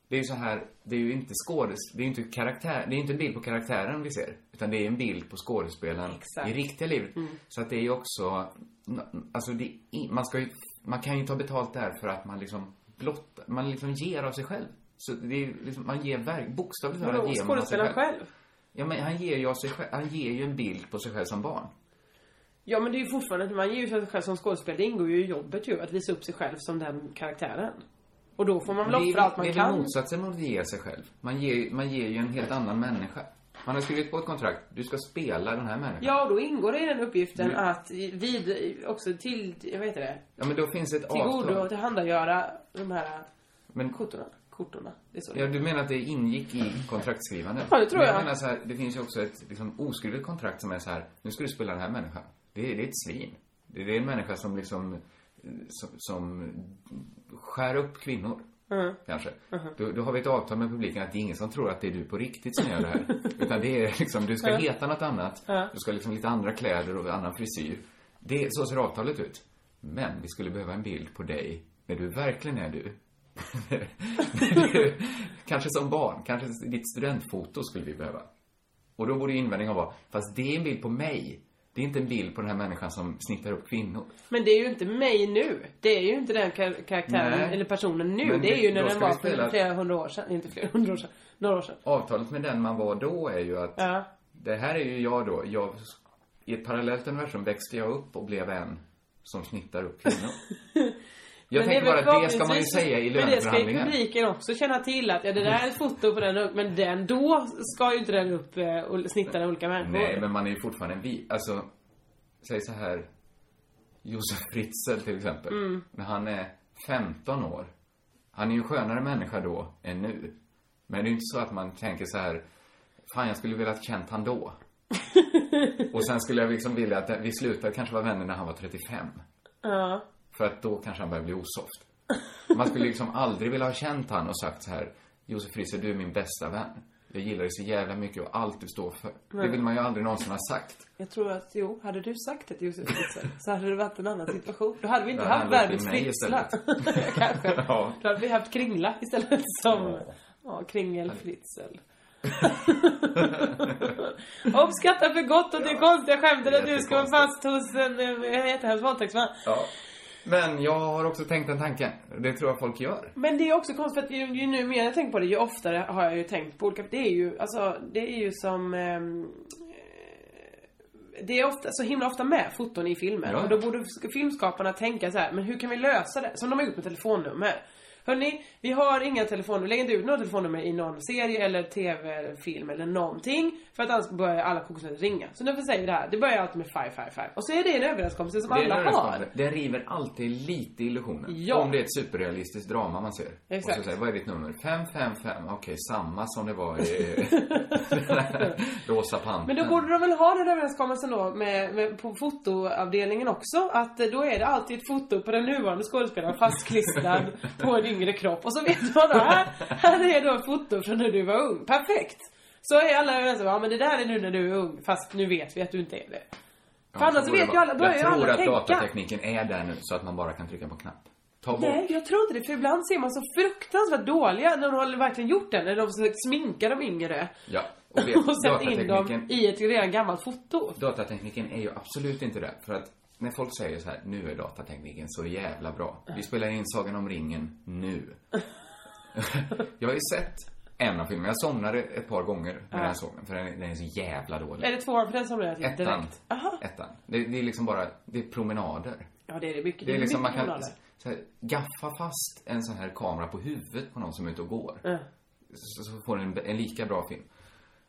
det är ju så här, det är ju inte skådes, det är ju inte karaktär, det är inte en bild på karaktären vi ser. Utan det är en bild på skådespelaren Exakt. i riktiga livet. Så att det är ju också, alltså det, man ska ju, man kan ju ta betalt där för att man liksom blott, man liksom ger av sig själv. Så det är liksom, man ger verk, bokstavligt talat ger man av sig själv. själv? Ja, men han ger ju, av sig själv, han ger ju en bild på sig själv som barn. Ja men det är ju fortfarande, man ger ju sig själv som skådespelare, det ingår ju i jobbet ju, att visa upp sig själv som den karaktären. Och då får man väl offra allt man det är kan. väl motsatsen mot att ge sig själv. Man ger, man ger ju en helt annan människa. Man har skrivit på ett kontrakt, du ska spela den här människan. Ja, och då ingår det i den uppgiften Du- att vid, också till, jag vet det, Ja, men då finns ett tillgodo avtal. tillhandagöra de här Men, kortorna. Kortorna. Det är så ja, du menar att det ingick i kontraktskrivandet? Ja, det tror Men jag. jag menar så här, det finns ju också ett liksom, oskrivet kontrakt som är så här, nu ska du spela den här människan. Det är, det är ett svin. Det är en människa som liksom, som, som skär upp kvinnor. Mm. Kanske. Då, då har vi ett avtal med publiken att det är ingen som tror att det är du på riktigt som gör det här. [LAUGHS] Utan det är liksom, du ska heta något annat. Du ska liksom lite andra kläder och annan frisyr. Det, så ser avtalet ut. Men vi skulle behöva en bild på dig när du verkligen är du. Du [LAUGHS] kanske som barn, kanske ditt studentfoto skulle vi behöva. Och då borde invändningen vara, fast det är en bild på mig. Det är inte en bild på den här människan som snittar upp kvinnor. Men det är ju inte mig nu. Det är ju inte den kar- karaktären, Nej. eller personen nu. Men det är ju det- när den var vi spela- för flera hundra år sedan. Inte flera hundra år sedan. Några år sedan. Avtalet med den man var då är ju att Ja. Det här är ju jag då. Jag, I ett parallellt universum växte jag upp och blev en som snittar upp kvinnor. [LAUGHS] Jag Men det tänker väl bara att det ska man ju säga i Men det ska ju löneförhandlingar. publiken också känna till att, ja det där är ett foto på den, men den, då ska ju inte den upp eh, och snitta olika människor. Nej, men man är ju fortfarande en vi. Alltså, säg så här. Josef Fritzl till exempel. Mm. När han är 15 år. Han är ju en skönare människa då än nu. Men det är ju inte så att man tänker så här. Fan, jag skulle ha känt han då. [LAUGHS] och sen skulle jag liksom vilja att vi slutade kanske vara vänner när han var 35. Ja. För att då kanske han börjar bli osoft. Man skulle liksom aldrig vilja ha känt han och sagt så här. Josef Fritzl, du är min bästa vän. Jag gillar dig så jävla mycket och allt du står för. Det vill man ju aldrig någonsin ha sagt. Jag tror att, jo, hade du sagt det till Josef Fritzl så hade det varit en annan situation. Då hade vi inte haft världens Fritzla. [LAUGHS] Kanske. Ja. Då hade vi haft Kringla istället som, ja, Kringel Fritzl. Uppskattar [LAUGHS] för gott och det konstiga skämtet att du ska vara fast hos en eh, jättehemsk våldtäktsman. Ja. Men jag har också tänkt den tanken. Det tror jag folk gör. Men det är också konstigt för att ju, ju nu mer jag tänker på det, ju oftare har jag ju tänkt på olika, det är ju, alltså, det är ju som ehm, det är ofta, så himla ofta med foton i filmer. Ja. Och då borde filmskaparna tänka så här, men hur kan vi lösa det? Som de har gjort med telefonnummer. Hörni, vi har inga telefonnummer, lägg inte ut några telefonnummer i någon serie eller tv-film eller någonting. För att annars börjar alla kokosnötter ringa. Så därför säger vi det här, det börjar alltid med 555. Och så är det en överenskommelse som alla har. Det river alltid lite illusionen. Ja. Om det är ett superrealistiskt drama man ser. Exakt. Och så säger vad är ditt nummer? 555. Okej, samma som det var i [LAUGHS] Rosa Pantern. Men då borde de väl ha den överenskommelsen då med, med, på fotoavdelningen också. Att då är det alltid ett foto på den nuvarande skådespelaren fastklistrad på en yngre kropp. Och så vet man då, här, här är då ett foto från när du var ung. Perfekt! Så är alla överens om, ja men det där är nu när du är ung. Fast nu vet vi att du inte är det. Ja, För annars så borde vet ju alla, börjar ju Jag tror alla att tänka. datatekniken är där nu så att man bara kan trycka på knapp. Ta bort. Nej, jag tror inte det. För ibland ser man så fruktansvärt dåliga när de har verkligen gjort det. När de försöker sminka de yngre. Ja. Och, vet, [LAUGHS] Och sätta in dem i ett redan gammalt foto. datatekniken är ju absolut inte det. För att när folk säger så här, nu är datatekniken så jävla bra. Vi spelar in Sagan om ringen nu. [LAUGHS] jag har ju sett en av filmerna. Jag somnade ett par gånger när jag såg den. För den är, den är så jävla dålig. Är det tvåan för den som jag till Ettan. direkt? Aha. Ettan. Det, det är liksom bara, det är promenader. Ja, det är det mycket. Det är liksom, man kan så här, gaffa fast en sån här kamera på huvudet på någon som är ute och går. Så, så får en, en lika bra film.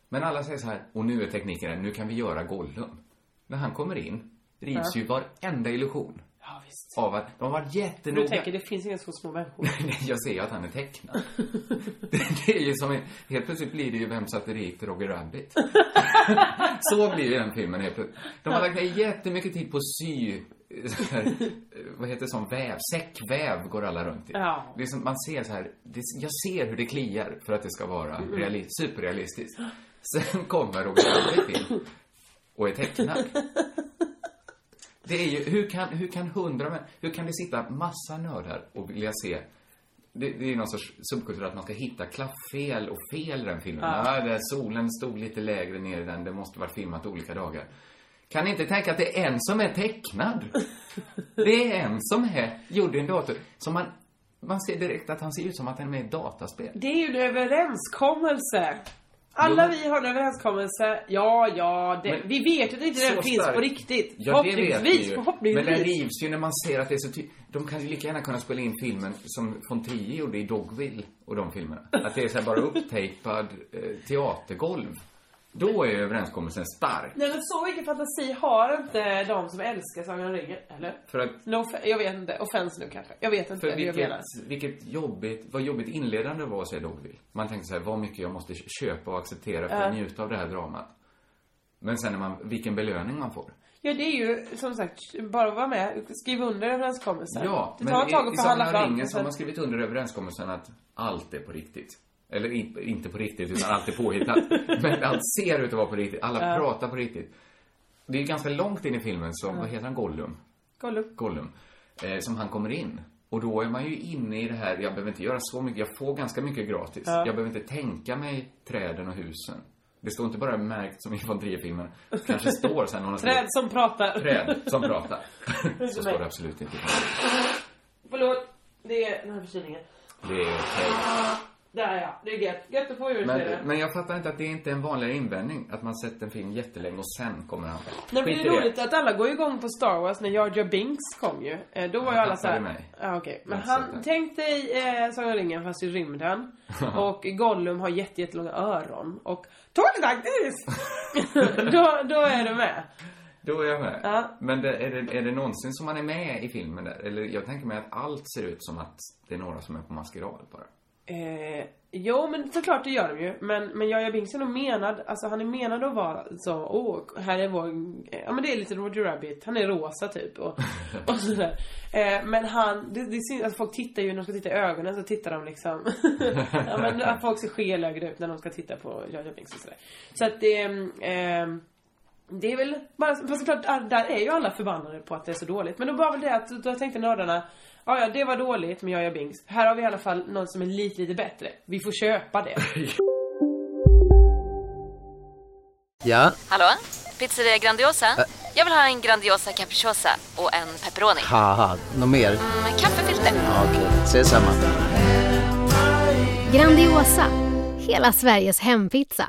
Men alla säger så här, och nu är tekniken där, nu kan vi göra Gollum. När han kommer in, rivs ju varenda illusion. Ja, visst. Av att de har varit Du jättenoga. tänker, det finns inga så små människor. [LAUGHS] Jag ser ju att han är tecknad. [LAUGHS] det, är ju som, en- helt plötsligt blir det ju Vem satte till Roger Rabbit? [LAUGHS] så blir ju den filmen helt plötsligt. De har lagt ner jättemycket tid på sy, här, vad heter som väv, säckväv går alla runt i. Ja. Det är som, man ser så här, det, jag ser hur det kliar för att det ska vara Mm. reali, superrealistiskt. Sen kommer Roger Rabbit in och är tecknad. Det är ju, hur kan, hur kan hundra män, hur kan det sitta massa nördar och vilja se det, det är någon sorts subkultur att man ska hitta klafffel och fel i den filmen. Ja. där solen stod lite lägre ner i den, det måste varit filmat olika dagar. Kan ni inte tänka att det är en som är tecknad? [LAUGHS] Det är en som är gjord i en dator. Som man, man ser direkt att han ser ut som att han är med i ett dataspel. Det är ju en överenskommelse. Alla vi har en överenskommelse. Ja, ja, det, Men- vi vet ju att inte den finns stark. på riktigt. Ja, det vet vi förhoppningsvis, förhoppningsvis. Men den rivs ju när man ser att det är så ty- De kan ju lika gärna kunna spela in filmen som von Trier gjorde i Dogville och de filmerna. Att det är så här bara upptejpad eh, teatergolv. Då är överenskommelsen stark. Nej men så mycket fantasi har inte de som älskar Sagan om ringen, eller? För att No, jag vet inte. Offense nu kanske. Jag vet inte För hur jag vilket, menar. vilket jobbigt, vad jobbigt inledande var se Dogville. Man tänkte så här, vad mycket jag måste köpa och acceptera för att Ja. njuta av det här dramat. Men sen när man, vilken belöning man får. Ja, det är ju som sagt bara att vara med, skriva under överenskommelsen. Ja, det tar ett tag i, att i förhandla Sagan om ringen så har man skrivit under överenskommelsen att allt är på riktigt. Eller i- inte på riktigt, utan allt är påhittat. [LAUGHS] Men allt ser ut att vara på riktigt. Alla pratar på riktigt. Det är ganska långt in i filmen som, vad heter han, Gollum? Gollum. Gollum. Eh, som han kommer in. Och då är man ju inne i det här, jag behöver inte göra så mycket, jag får ganska mycket gratis. Ja. Jag behöver inte tänka mig träden och husen. Det står inte bara märkt som i von Trier-filmen. Kanske står sen någon Träd som pratar. Träd som pratar. [LAUGHS] så står det absolut inte. Förlåt. Det är den här förkylningen. Det är okej. Där ja, det är gött. Gött att få ur sig det. Men, men jag fattar inte att det inte är en vanligare invändning. Att man sett en film jättelänge och sen kommer han. Nej men Skit det i är roligt att alla går igång på Star Wars när Jar Jar Binks kom ju. Eh, Då var ju alla såhär... tappade mig. Ja okej. Men Jag har sett han, den. tänk dig eh, Sagan om ringen fast i rymden. [LAUGHS] och Gollum har jätte, jättelånga öron. Och Tågdagtis! [LAUGHS] då, då är du med. Då är jag med. Ja. Men det, är, det, är det någonsin som man är med i filmen där? Eller jag tänker mig att allt ser ut som att det är några som är på maskerad bara. Eh, jo men såklart det gör de ju. Men, men Jar Binks är nog menad, alltså han är menad att vara så, åh, här är vår, ja men det är lite Roger Rabbit, han är rosa typ och, [LAUGHS] och sådär. Eh, men han, det, det syns, alltså folk tittar ju, när de ska titta i ögonen så tittar de liksom, [LAUGHS] ja men att folk ser skelögda ut när de ska titta på Jar Binks och sådär. Så att det, eh, det är väl bara, fast såklart, där är ju alla förbannade på att det är så dåligt. Men då var väl det att, då tänkte nördarna, ja ja det var dåligt med Jar Jar Binks. Här har vi i alla fall något som är lite, lite bättre. Vi får köpa det. [LAUGHS] Ja, Hallå? Pizzeria Grandiosa? Jag vill ha en Grandiosa capriciosa och en pepperoni. haha, något mer? Med kaffefilter. Ja, Okej, ses samma. Grandiosa, hela Sveriges hempizza.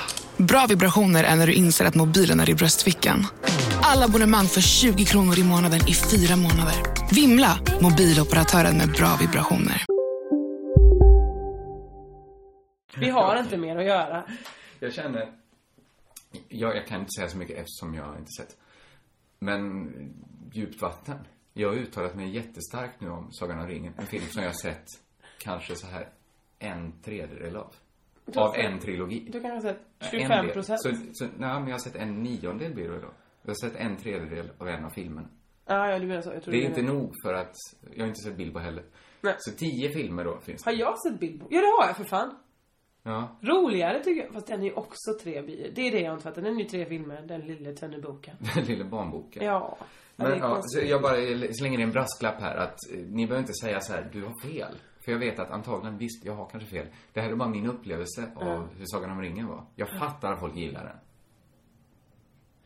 Bra vibrationer är när du inser att mobilen är i bröstfickan. Alla abonnemang för 20 kronor i månaden i fyra månader. Vimla! Mobiloperatören med bra vibrationer. Vi har inte mer att göra. Jag känner... Jag, jag kan inte säga så mycket eftersom jag inte sett. Men Djupt vatten. Jag har uttalat mig jättestarkt nu om Sagan om ringen. En film som jag har sett kanske så här en tredjedel av. Du har Av en trilogi. Du kan ha sett En 25 del. procent. Så, så, nej, men jag har sett en niondel blir det då. Jag har sett en tredjedel av en av filmerna. Ja, ja, du menar så. Jag tror Det är inte menar. nog för att, jag har inte sett Bilbo heller. Nej. Så tio filmer då finns det. Har jag sett Bilbo? Ja, det har jag för fan. Ja. Roligare tycker jag. Fast den är ju också tre Det är det jag inte fattar. Den är ju tre filmer. Den lilla Tönnerboken. [LAUGHS] Den lilla barnboken. Ja. Men ja, så jag bara slänger in en brasklapp här att eh, ni behöver inte säga så här, du har fel. För jag vet att antagligen, visst, jag har kanske fel. Det här är bara min upplevelse av hur Sagan om ringen var. Jag fattar att folk gillar den.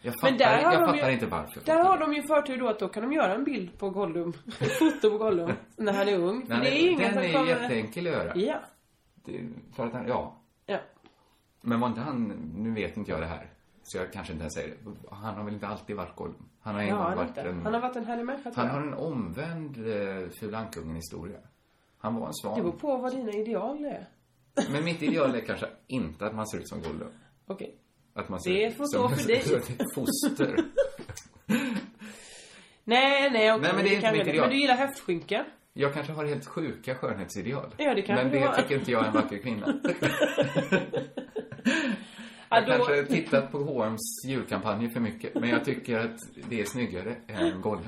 Jag fattar, Men där har jag de fattar ju, inte varför. Där har de ju förtur då att då kan de göra en bild på Gollum. [LAUGHS] Foto på Gollum. När han är ung. Den. det är ingen den som är kommer... jätteenkel att göra. Ja. Det, för att han, ja. Ja. Men var inte han, nu vet inte jag det här. Så jag kanske inte ens säger det. Han har väl inte alltid varit Gollum? Han har en Ja, gång varit inte. en... han har varit en härlig människa Han har en omvänd uh, Fula Ankungen-historia. Han var en svan. Det beror på vad dina ideal är. Men mitt ideal är kanske inte att man ser ut som Gollum. Okej. Att man ser Det får stå för dig. [LAUGHS] foster. [LAUGHS] Nej, nej, okej. Nej, men det är inte mitt ideal. Men du gillar höftskynka? Jag kanske har helt sjuka skönhetsideal. Ja, det kanske Men det har. tycker inte jag är en vacker kvinna. [LAUGHS] Ja, Jag då... kanske har tittat på H&M's julkampanjer för mycket. Men jag tycker att det är snyggare än Gollum.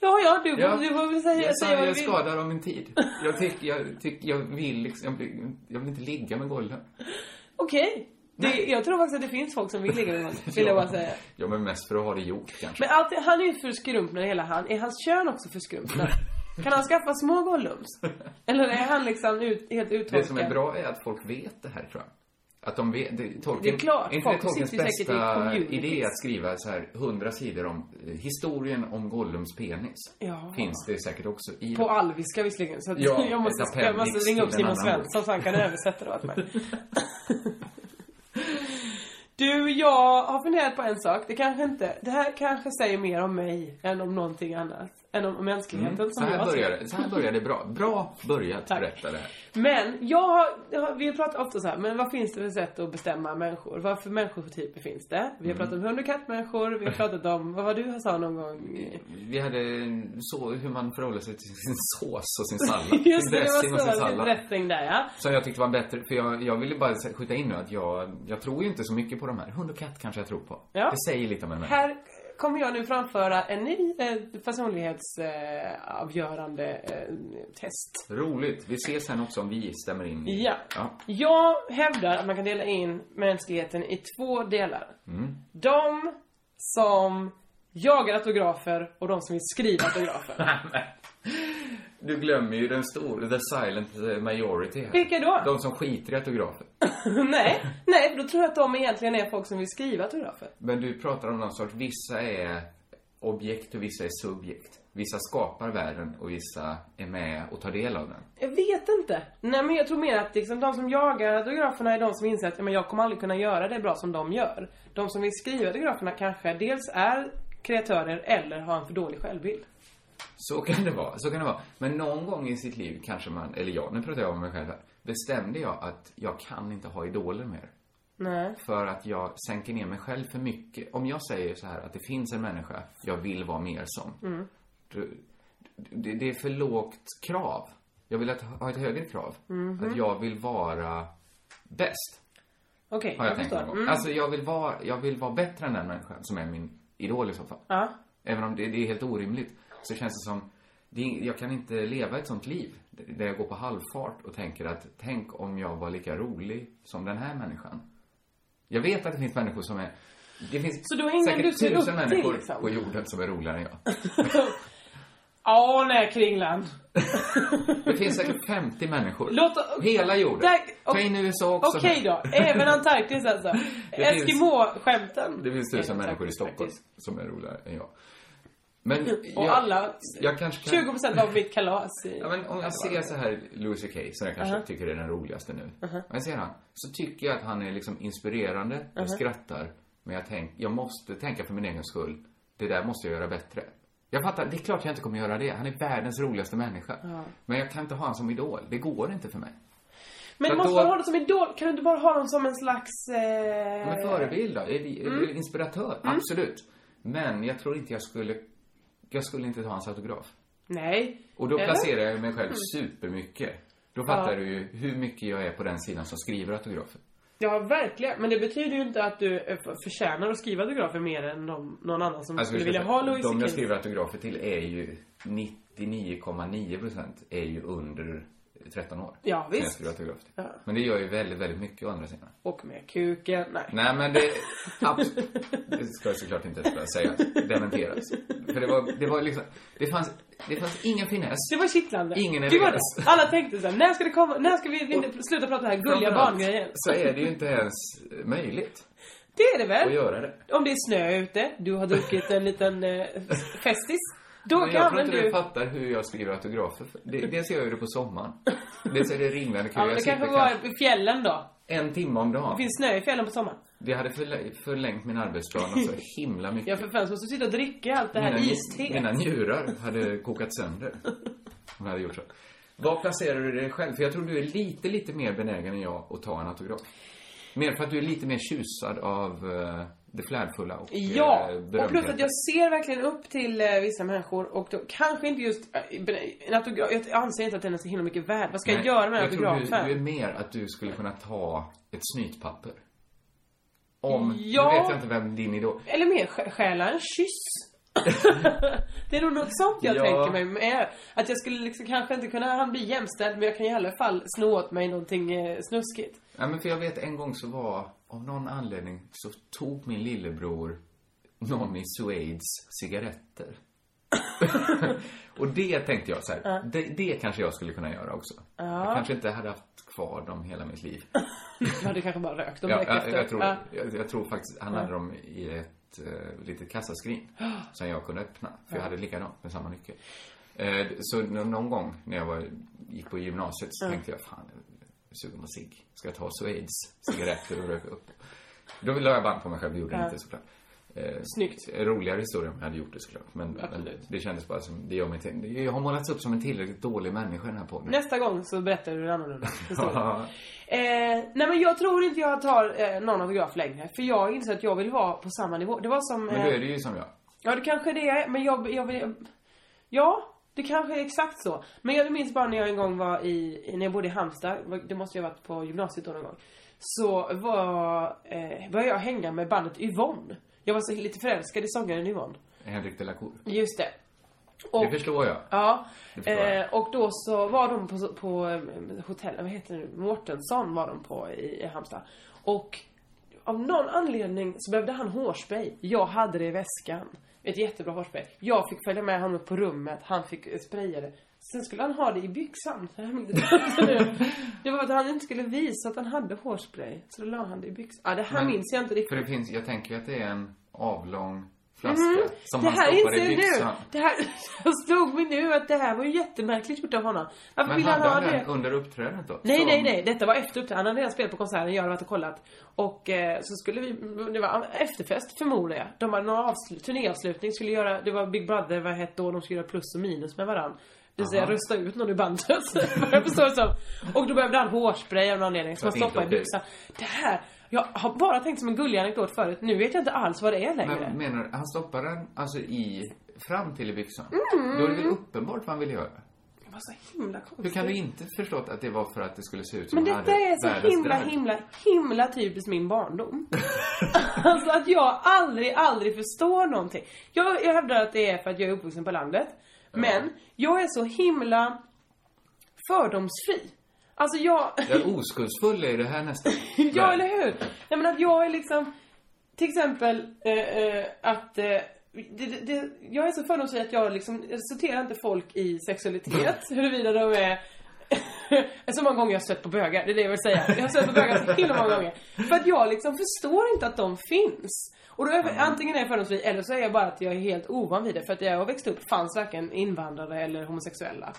Ja, ja, du, Ja. du får väl säga, Jag, säga vad jag du vill. skadar om min tid. Jag tycker, jag, tycker, jag vill liksom, jag vill, jag vill inte ligga med Gollum. Okej. Det, jag tror faktiskt att det finns folk som vill ligga med honom, vill jag bara säga. Ja, men mest för att ha det gjort kanske. Men allt, han är ju för skrumpnad hela han. Är hans kön också för skrumpnad? Kan han skaffa små Gollums? Eller är han liksom ut, helt uttorkad? Det som är bra är att folk vet det här, tror jag. Att de vet, det, Tolkien, Det är klart, är inte folk Tolkiens bästa idé att skriva så här hundra sidor om eh, historien om Gollums penis? Ja. Finns det säkert också i På alviska visserligen. Så att Ja, [LAUGHS] jag, måste, jag måste ringa upp Simon Svensson så han kan [LAUGHS] översätta det åt mig. Du, jag har funderat på en sak. Det kanske inte, det här kanske säger mer om mig än om någonting annat. Än om mänskligheten Mm, så, som här jag det, så här börjar det bra. Bra börjat berätta det här. Men jag har, jag har- vi pratar ofta så här, men vad finns det för sätt att bestämma människor? Vad för människotyper finns det? Vi har Mm. pratat om hund och kattmänniskor, vi har pratat om, vad var du sa någon gång? Vi hade så hur man förhåller sig till sin sås och sin sallad. [LAUGHS] Just det, det dressing och sin var så, dressing där ja. Som jag tyckte var bättre, för jag, jag ville bara skjuta in nu att jag, jag tror ju inte så mycket på de här. Hund och katt kanske jag tror på. Ja. Det säger lite om en människa. Här kommer jag nu framföra en ny eh, personlighetsavgörande eh, eh, test. Roligt. Vi ses sen också om vi stämmer in. i- Ja. ja. Jag hävdar att man kan dela in mänskligheten i två delar. Mm. De som jagar autografer och de som vill skriva autografer. [LAUGHS] [LAUGHS] Du glömmer ju den stora, the silent majority här. Vilka då? De som skiter i autografer. [LAUGHS] nej, nej, då tror jag att de egentligen är folk som vill skriva autografer. Men du pratar om någon sorts, vissa är objekt och vissa är subjekt. Vissa skapar världen och vissa är med och tar del av den. Jag vet inte. Nej men jag tror mer att liksom, de som jagar autograferna är de som inser att ja, men jag kommer aldrig kunna göra det bra som de gör. De som vill skriva autograferna kanske dels är kreatörer eller har en för dålig självbild. Så kan det vara, så kan det vara. Men någon gång i sitt liv kanske man, eller jag, nu pratar jag om mig själv här, bestämde jag att jag kan inte ha idoler mer. Nej. För att jag sänker ner mig själv för mycket. Om jag säger så här att det finns en människa jag vill vara mer som. Mm. Det, det är för lågt krav. Jag vill att, ha ett högre krav. Mhm. Att jag vill vara bäst. Okej, Har jag, jag förstår. Mm. Alltså jag vill, vara, jag vill vara bättre än den människan som är min idol i så fall. Ja. Även om det, det är helt orimligt så känns det som det, är- jag kan inte leva ett sånt liv där jag går på halvfart och tänker att tänk om jag var lika rolig som den här människan. Jag vet att det finns människor som är det finns Så ingen säkert tusen upp till, människor liksom? på jorden som är roligare än jag. [LAUGHS] Ja, nej Kringland. [LAUGHS] Det finns säkert 50 människor. Låt- Hela jorden. Där- Ta in USA också. Okej då, även Antarktis alltså. [LAUGHS] Eskimo-skämten. Det finns tusen människor i Stockholm som är roligare än jag. Men Och jag, alla, jag kanske kan... 20% av mitt kalas i... Ja, men om jag ser så här Louis CK, som jag kanske Uh-huh. tycker är den roligaste nu. Uh-huh. Om jag ser han, så tycker jag att han är liksom inspirerande. Jag Uh-huh. skrattar. Men jag tänk, jag måste tänka för min egen skull. Det där måste jag göra bättre. Jag fattar, det är klart jag inte kommer göra det. Han är världens roligaste människa. Men jag kan inte ha honom som idol. Det går inte för mig. Men måste då- man ha det som idol? Kan du inte bara ha dem som en slags... Eh... Men förebild då? Mm. inspiratör? Absolut. Men jag tror inte jag skulle, jag skulle inte ta hans autograf. Nej. Och då Eller? placerar jag mig själv Mm. supermycket. Då fattar Ja. du ju hur mycket jag är på den sidan som skriver autografer. Ja, verkligen. Men det betyder ju inte att du förtjänar att skriva autografer mer än de, någon annan som Alltså, skulle vi vilja ha Louis De jag skriver autografer till är ju 99,9% är ju under 13 år. Ja, Jag visst. autografer till. Ja. Men det gör ju väldigt, väldigt mycket å andra sidan. Och med kuken. Nej. Nej men det, [LAUGHS] absolut, det ska jag såklart inte säga, dementeras. För det var, det var liksom, det fanns, det fanns ingen finess. Det var kittlande. Ingen evidens. Alla tänkte så här, när ska det komma, när ska vi, sluta prata det här gulliga barngrejen? Så är det ju inte ens möjligt Det är det väl? att göra det. Om det är snö ute, du har druckit en liten eh, festis. Då Men jag tror inte du... du fattar hur jag skriver autografer. Det- Dels gör jag det på sommaren. Dels är det ringlande kul. Ja, men det kanske var i fjällen då. en timme om Det dagen. finns snö i fjällen på sommaren. Det hade förlä- förlängt min arbetsplan så [LAUGHS] himla mycket. Ja, för fan så måste du sitta och dricka allt det här mina, isteet. mina njurar hade kokat sönder. Om jag hade gjort så. Var placerar du dig själv? För jag tror du är lite, lite mer benägen än jag att ta en autograf. Mer för att du är lite mer tjusad av uh, det flärdfulla och Ja, eh, och plus att jag ser verkligen upp till eh, vissa människor och då kanske inte just eh, en autograf, jag anser inte att den är så himla mycket värd. Vad ska jag Nej, göra med en jag tror autograf du, du är mer att du skulle kunna ta ett snytpapper. Om, Ja. nu vet jag inte vem din idol... Eller mer stjäla en kyss. [LAUGHS] det är nog något sånt jag Ja. tänker mig med. Att jag skulle liksom kanske inte kunna han bli jämställd men jag kan i alla fall sno åt mig någonting eh, snuskigt. Ja, men för jag vet en gång så var av någon anledning så tog min lillebror Nonny Suades cigaretter. [LAUGHS] och det tänkte jag så här, Ja. det, det kanske jag skulle kunna göra också. Ja. Jag kanske inte hade haft kvar dem hela mitt liv. [LAUGHS] Du hade kanske bara rökt dem Ja, jag, efter. jag, tror, Ja. jag, jag tror faktiskt han hade dem i ett uh, litet kassaskrin som jag kunde öppna. För jag Ja. hade likadant med samma nyckel. Eh, så nå- någon gång när jag var, gick på gymnasiet så tänkte jag, fan, sugen på cigg. Ska jag ta Suades cigaretter och röka upp? Då la jag band på mig själv, gjorde Ja. inte såklart. Eh, Snyggt. Roligare historia om jag hade gjort det såklart. Men, men det kändes bara som, det gör mig till, jag har målats upp som en tillräckligt dålig människa i den här podden. Nästa gång så berättar du en annorlunda. [LAUGHS] Ja. Eh, nej men jag tror inte jag tar eh, någon autograf längre. För jag inser att jag vill vara på samma nivå. Det var som... Men eh, då är det ju som jag. Ja det kanske det är, men jag, jag vill... Ja, det kanske är exakt så. Men jag minns bara när jag en gång var i, när jag bodde i Halmstad, det måste jag ha varit på gymnasiet då någon gång. Så var, eh, började jag hänga med bandet Yvonne. Jag var så lite förälskad i sångaren Yvonne. Henrik de la Cour. Just det. Det förstår jag. Ja. Förstår jag. Eh, och då så var de på, på eh, hotell, vad heter det? Mårtensson var de på i, i Halmstad. Och av någon anledning så behövde han hårspray. Jag hade det i väskan. Ett jättebra hårspray. Jag fick följa med honom på rummet, han fick spraya det. Sen skulle han ha det i byxan. Det var att han inte skulle visa att han hade hårspray. Så då la han det i byxan. Ja, det här Men- minns jag inte riktigt. För det finns, jag tänker att det är en avlång flaska Mhm. som det han här inser i byxan. Det här [LAUGHS] slog mig nu att det här var ju jättemärkligt gjort av honom. Varför Men vill han ha det? under uppträdandet då? Nej, Som- nej, nej. Detta var efter uppträdandet. Han hade redan spelat på konserten, jag hade varit och kollat. Och eh, så skulle vi, det var efterfest förmodar jag. De hade någon avslut, turnéavslutning, skulle göra, det var Big Brother, vad hette då, de skulle göra plus och minus med varandra. Det vill säga Aha. rösta ut någon i bandet, [LAUGHS] jag förstår det som. Och då behövde han hårspray av någon anledning, som han Så stoppade i byxan. Det här, jag har bara tänkt som en gullig anekdot förut. Nu vet jag inte alls vad det är längre. Men menar du, han stoppar den alltså i, fram till i byxan? Mm. Då är det väl uppenbart vad han ville göra? Det var så himla konstigt. Hur kan du inte förstått att det var för att det skulle se ut som Men detta är så himla, drag? himla, himla typiskt min barndom. [LAUGHS] alltså att jag aldrig, aldrig förstår någonting. Jag, jag hävdar att det är för att jag är uppvuxen på landet. Men jag är så himla fördomsfri. Alltså jag... Ja, oskuldsfull är det här nästan. [LAUGHS] ja, eller hur? Nej men att jag är liksom... Till exempel eh, eh, att... Eh, det, det, jag är så fördomsfri att jag liksom jag sorterar inte folk i sexualitet. [LAUGHS] huruvida de är... [LAUGHS] så många gånger jag har stött på bögar, det är det jag vill säga. Jag har stött på bögar så himla många gånger. För att jag liksom förstår inte att de finns. Och då är jag, antingen är jag fördomsfri eller så är jag bara att jag är helt ovan vid det. För att jag har växt upp fanns varken invandrare eller homosexuella.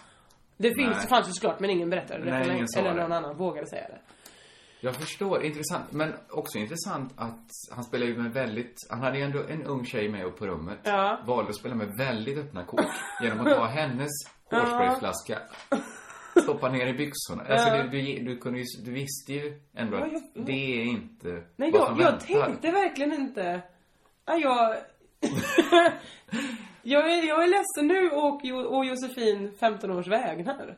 Det finns, Nej. det fanns ju såklart men ingen berättade det Nej, ingen sa Eller det. någon annan vågade säga det. Jag förstår, intressant. Men också intressant att han spelar ju med väldigt, han hade ju ändå en ung tjej med upp på rummet. Ja. Valde att spela med väldigt öppna kort. Genom att ta hennes [LAUGHS] hårsprayflaska, stoppa ner i byxorna. Alltså Ja. du, du, du kunde ju, du visste ju ändå Ja, att jag- det är inte Nej, vad jag, som jag väntar. tänkte verkligen inte... Ja, jag... [LAUGHS] [LAUGHS] jag, är, jag är ledsen nu och, Jo- och Josefin 15 års vägnar.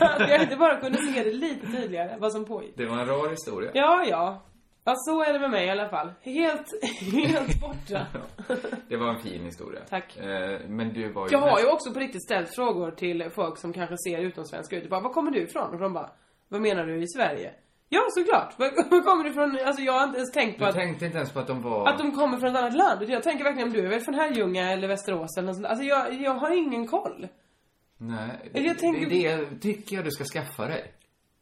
att jag inte bara kunde se det lite tydligare, vad som pågick. Det var en rar historia. Ja, ja. Ja, så är det med mig i alla fall. Helt, helt borta. [LAUGHS] Det var en fin historia. Tack. Eh, men du var ju... Jag har ju också på riktigt ställt frågor till folk som kanske ser utomsvenska ut. Bara, var kommer du ifrån? Och de bara, vad menar du i Sverige? Ja, såklart. [LAUGHS] Var, kommer du ifrån? Alltså jag har inte ens tänkt på Du att... tänkte inte ens på att de var... Att de kommer från ett annat land. Jag tänker verkligen om du är väl från Herrljunga eller Västerås eller något sånt. Alltså jag, jag har ingen koll. Nej, Eller jag tänker- det, det tycker jag du ska skaffa dig.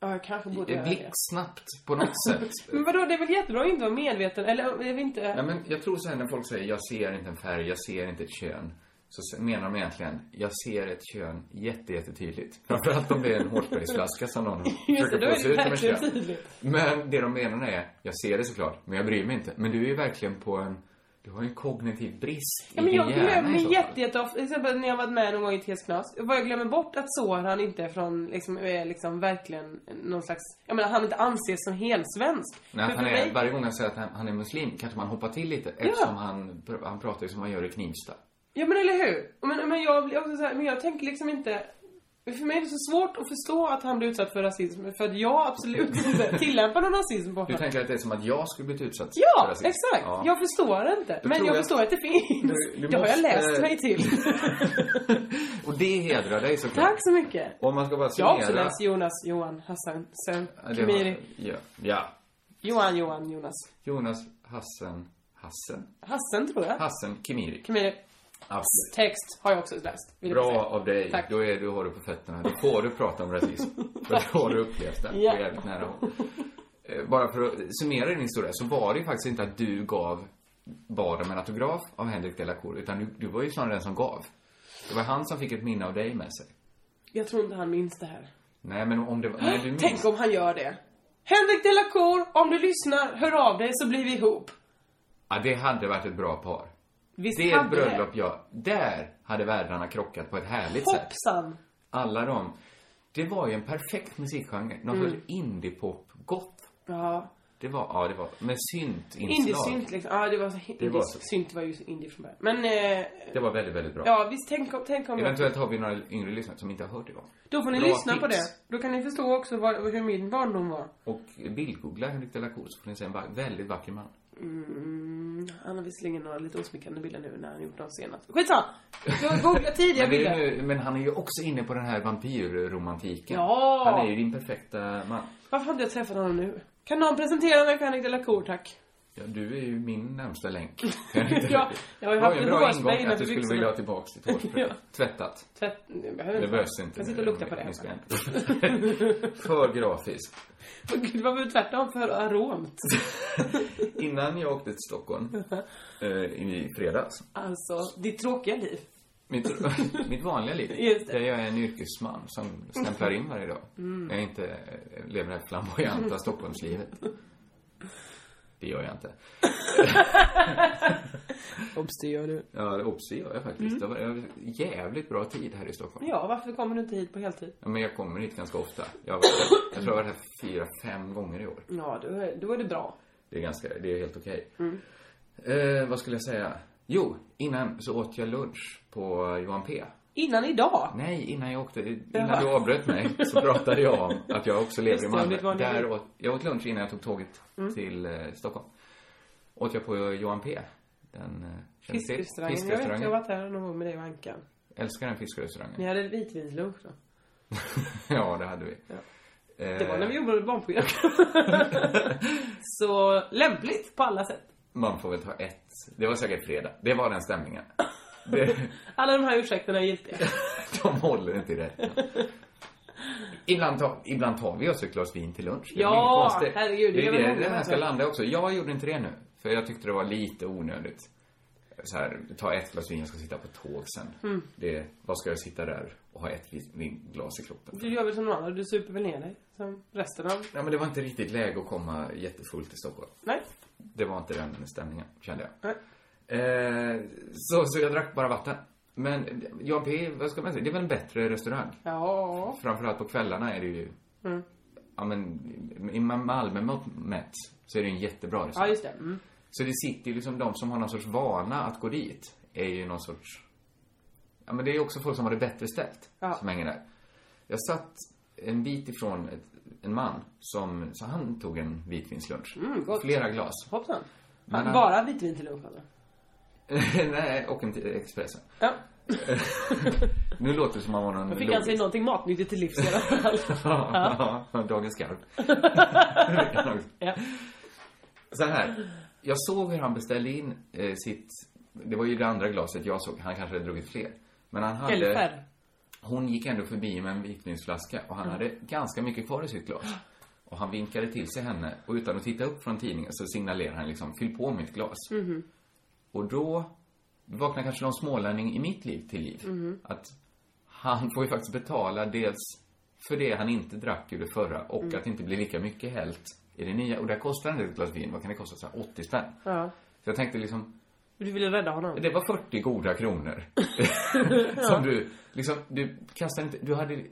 Ja, jag kanske borde Det göra det. blixtsnabbt på något [LAUGHS] sätt. Men vadå, det är väl jättebra att inte vara medveten, eller jag vet inte... Ja, men jag tror så här när folk säger jag ser inte en färg, jag ser inte ett kön. Så menar de egentligen, jag ser ett kön jätte, jättetydligt. [LAUGHS] Framförallt om det är en hårspraysflaska som någon [LAUGHS] försöker det ut verkligen kön. Men det de menar är, jag ser det såklart, men jag bryr mig inte. Men du är ju verkligen på en, du har ju en kognitiv brist Ja, men i jag din hjärna glömmer så fall. jätte, jätteofta, till exempel när jag varit med någon gång i TS Knas, vad jag glömmer bort att Soran inte är från, liksom, är liksom verkligen någon slags, jag menar han inte anses som helsvensk. Nej, För han för är, mig- varje gång jag säger att han, han är muslim kanske man hoppar till lite eftersom han, han pratar ju som man gör i Knivsta. Ja men eller hur? Men, men jag blir också så här, men jag tänker liksom inte för mig är det så svårt att förstå att han blir utsatt för rasism för att jag absolut inte [LAUGHS] tillämpar någon rasism på Du honom. tänker att det är som att jag skulle blivit utsatt för Ja, rasism? exakt. Ja. Jag förstår inte. Då men jag jag- förstår att det finns. Du- [LAUGHS] du det har jag läst mig till. [LAUGHS] Och det hedrar dig såklart. Tack så mycket. Om man ska bara Jag har också summera- läst Jonas Johan Hassan Khemiri. har- Ja. ja. Johan, Johan, Jonas. Jonas Hassen, Hassen? Hassen tror jag. Hassen Kemiri. Kemiri. Absolut. Text har jag också läst. Bra av dig. Tack. Då är du, har du på fötterna. Då får du prata om rasism. [LAUGHS] För då har du upplevt det. Ja. På jävligt nära håll. Eh, Bara för att summera din historia så var det ju faktiskt inte att du gav, bad om en autograf av Henrik Delacour. Utan du, du var ju snarare den som gav. Det var han som fick ett minne av dig med sig. Jag tror inte han minns det här. Nej, men om det var... Nej, du minns. Tänk om han gör det. Henrik Delacour, om du lyssnar, hör av dig så blir vi ihop. Ja, det hade varit ett bra par. Visst det hade bröllop jag... Där hade världarna krockat på ett härligt sätt. Hoppsan. Alla de... Det var ju en perfekt musikgenre. Någon Mm. sorts indiepop gott. Ja. Det var, ja det var, med syntinslag. Indie-synt liksom. Ja, det var så... Det var så. Synt var ju indie från början. Men, eh, Det var väldigt, väldigt bra. ja visst, tänk om, tänk om Eventuellt har vi några yngre lyssnare som inte har hört det idag. Då får ni Bra lyssna på tips. det. Då kan ni förstå också vad, hur min barndom var. Och bildgoogla Henrik Delacour så får ni se en väldigt vacker man. Mm, han har visserligen några lite osmickrande bilder nu när han gjort dem senast. Skitsamma! Jag googlar [LAUGHS] tidiga Men, det bilder. nu- men han är ju också inne på den här vampyrromantiken. Ja. Han är ju din perfekta man. Varför har inte jag träffat honom nu? Kan någon presentera mig för Henrik Delacour, tack? Ja, du är ju min närmsta länk. [LAUGHS] Ja, jag har ju haft en bra ingång att du skulle byxorna. vilja ha tillbaks ditt [LAUGHS] hårspray. Ja. Tvättat. Tvätt... Det behövs inte. Jag sitter och luktar på det. [LAUGHS] För grafiskt. Åh gud, vad var tvärtom för aromt? Innan jag åkte till Stockholm eh, i fredags. Alltså, ditt tråkiga liv. Mitt, mitt vanliga liv. Just det. Där jag är en yrkesman som stämplar in varje dag. Mm. Jag inte eh, lever det flamboyanta Stockholmslivet. Det gör jag inte. [LAUGHS] Obs, det gör du. Ja, obs, det gör jag faktiskt. Det var jävligt bra tid här i Stockholm. Ja, varför kommer du inte hit på heltid? Ja, men jag kommer hit ganska ofta. Jag, jag tror jag har varit här fyra, fem gånger i år. Ja, då är, då är det bra. Det är ganska, det är helt okej. Mm. Eh, vad skulle jag säga? Jo, innan så åt jag lunch på Johan P. Innan idag? Nej, innan jag åkte, innan du avbröt mig så pratade jag om att jag också lever i Malmö. Där åt, jag åt lunch innan jag tog tåget Mm. till eh, Stockholm. Åt jag på Johan P. Den eh? Fiskrestaurangen. Jag vet, jag varit där någon gång med dig och Ankan. Älskar den fiskrestaurangen. Ni hade vitvinslunch då? [LAUGHS] ja, det hade vi. Ja. Eh, Det var när vi gjorde ett barnprogram. [LAUGHS] Så lämpligt på alla sätt. Man får väl ta ett. Det var säkert fredag. Det var den stämningen. Det, [LAUGHS] Alla de här ursäkterna är giltiga. [LAUGHS] de håller inte i rätten. Ibland tar, ibland tar vi oss ett glas vin till lunch. Det är Ja, konstigt. herregud, det Det är det den här ska landa också. Jag gjorde inte det nu. För jag tyckte det var lite onödigt. Så här, ta ett glas vin, jag ska sitta på tåg sen. Mm. Det, vad ska jag sitta där och ha ett vin- vinglas i kroppen? Du gör väl som någon annan, du super väl ner dig? Som resten av... Ja, men det var inte riktigt läge att komma jättefullt till Stockholm. Nej. Det var inte den stämningen, kände jag. Nej. Eh, så, så jag drack bara vatten. Men Jan P, vad ska man säga, det är väl en bättre restaurang? Ja. Framförallt på kvällarna är det ju, Mm. ja men, i Malmö mätt så är det en jättebra Ja, restaurang. just det. Mm. Så det sitter ju liksom de som har någon sorts vana att gå dit, är ju någon sorts, ja men det är ju också folk som har det bättre ställt, Ja. som hänger där. Jag satt en bit ifrån ett, en man som, så han tog en vitvinslunch. Mm, gott. Flera glas. Hoppsan. Men Ja, Bara vitvin till lunch eller? [LAUGHS] Nej, och en till Expressen. Ja. [LAUGHS] nu låter det som man var någon Då fick han sig någonting matnyttigt till livs i alla [LAUGHS] fall. ja, ja, dagens skarv. ja. Så här. Jag såg hur han beställde in eh, sitt... Det var ju det andra glaset jag såg. Han kanske hade druckit fler. Men han hade... Eller färre. Hon gick ändå förbi med en vitvinsflaska och han Mm. hade ganska mycket kvar i sitt glas. Och han vinkade till sig henne och utan att titta upp från tidningen så signalerade han liksom, fyll på mitt glas. Mhm. Och då vaknar kanske någon smålänning i mitt liv till liv. Mhm. Att han får ju faktiskt betala dels för det han inte drack ur det förra och Mm. att det inte blir lika mycket helt i det nya. Och där kostar en del glas vin, vad kan det kosta? Så här 80 spänn. Ja. Så jag tänkte liksom, Du ville rädda honom? det var 40 goda kronor. [LAUGHS] Som du, liksom, du kastade inte, du hade,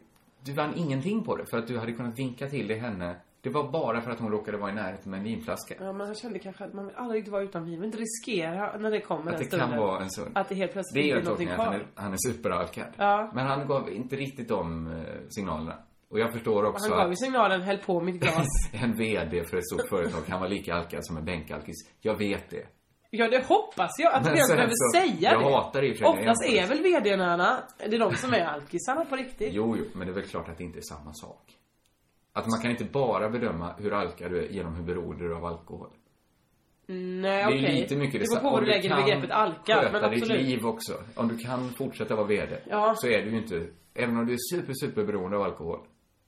du vann ingenting på det för att du hade kunnat vinka till det henne. Det var bara för att hon råkade vara i närheten med en vinflaska. Ja, men han kände kanske att man vill aldrig vara utan vin. Man vill inte riskera när det kommer Att den det kan vara en sån. Att det helt plötsligt Det är blir ju någonting tolkningen att han kvar. är, han är superalkad. Ja. Men han gav inte riktigt de eh, signalerna. Och jag förstår också Han gav ju att signalen, häll på mitt glas. [LAUGHS] en VD för ett stort företag kan vara lika alkad som en bänkalkis. Jag vet det. ja, det hoppas jag att vi behöver så- säga jag det. hatar i och för sig Oftast är väl VD-narna, det är de som är alkisarna på riktigt. Jo, jo, men det är väl klart att det inte är samma sak. Att man kan inte bara bedöma hur alkad du är genom hur beroende du är av alkohol. Nej, Det är okej. lite mycket Det beror på vad du lägger i begreppet alkad. Men sköta ditt absolut. liv också. Om du kan fortsätta vara VD. Ja. Så är du ju inte, även om du är super, super beroende av alkohol.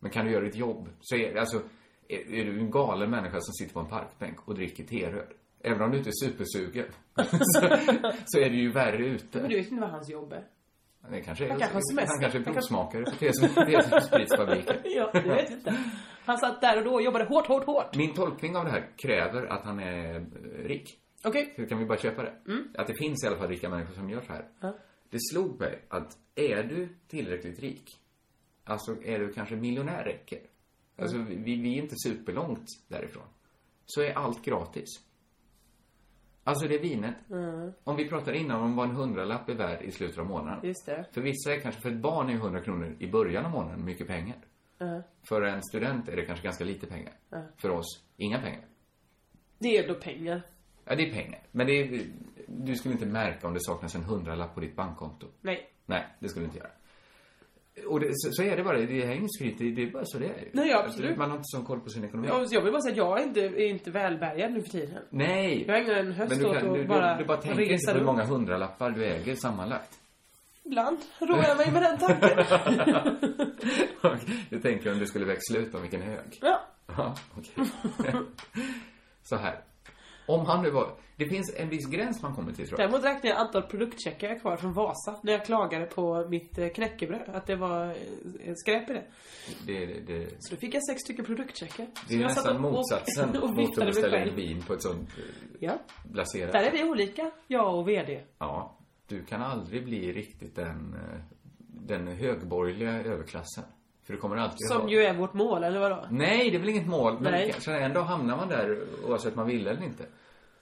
Men kan du göra ditt jobb. Så är, alltså, är, är du en galen människa som sitter på en parkbänk och dricker teröd. Även om du inte är supersugen. [LAUGHS] så, så är du ju värre ute. Men du vet inte vad hans jobb är. Det kanske är, Han kanske har semester. han kanske är provsmakare på T-spritsfabriken. [LAUGHS] ja, jag vet inte. Han satt där och då och jobbade hårt, hårt, hårt. Min tolkning av det här kräver att han är rik. Okej. Så kan vi bara köpa det? Att det finns i alla fall rika människor som gör så här. Ja. Det slog mig att är du tillräckligt rik, alltså är du kanske miljonär räcker. Alltså vi, vi är inte superlångt därifrån. Så är allt gratis. Alltså det vinet. Om vi pratar innan om vad en hundralapp är värd i slutet av månaden. Just det. För vissa är kanske, för ett barn är 100 kronor i början av månaden mycket pengar. Ja. För en student är det kanske ganska lite pengar. Ja. För oss, inga pengar. Det är då pengar. Ja, det är pengar. Men det är, du skulle inte märka om det saknas en hundralapp på ditt bankkonto. Nej. Nej, det skulle du inte göra. Och det, så, så är det bara. Det är inget skryt. Det, det är bara så det är. Nej, absolut. Alltså, Man har inte sån koll på sin ekonomi. Jag, jag vill bara säga att jag är inte, är inte välbärgad nu för tiden. Nej. Jag ägnar en höst Men du, åt kan, att du, bara du, bara tänker inte på hur många hundralappar du äger sammanlagt. Ibland roar jag mig med den tanken. [LAUGHS] du tänker om du skulle växla ut dem, vilken hög. ja. Ja, okej. [LAUGHS] så här. Om han nu var... Det finns en viss gräns man kommer till, tror jag. Däremot räknar jag antal produktcheckar jag kvar från Vasa. När jag klagade på mitt eh, knäckebröd. Att det var eh, skräp i det. Det, det, Så då fick jag sex stycken produktcheckar. det är nästan och- och- motsatsen och mot att beställa in vin på ett sånt eh, Ja. blaserat Där är vi olika, jag och VD. Ja, du kan aldrig bli riktigt den, den högborgerliga överklassen. För du kommer alltid Som ha... ju är vårt mål, eller vadå? Nej, det är väl inget mål. Men Nej. kanske dag hamnar man där oavsett man vill eller inte.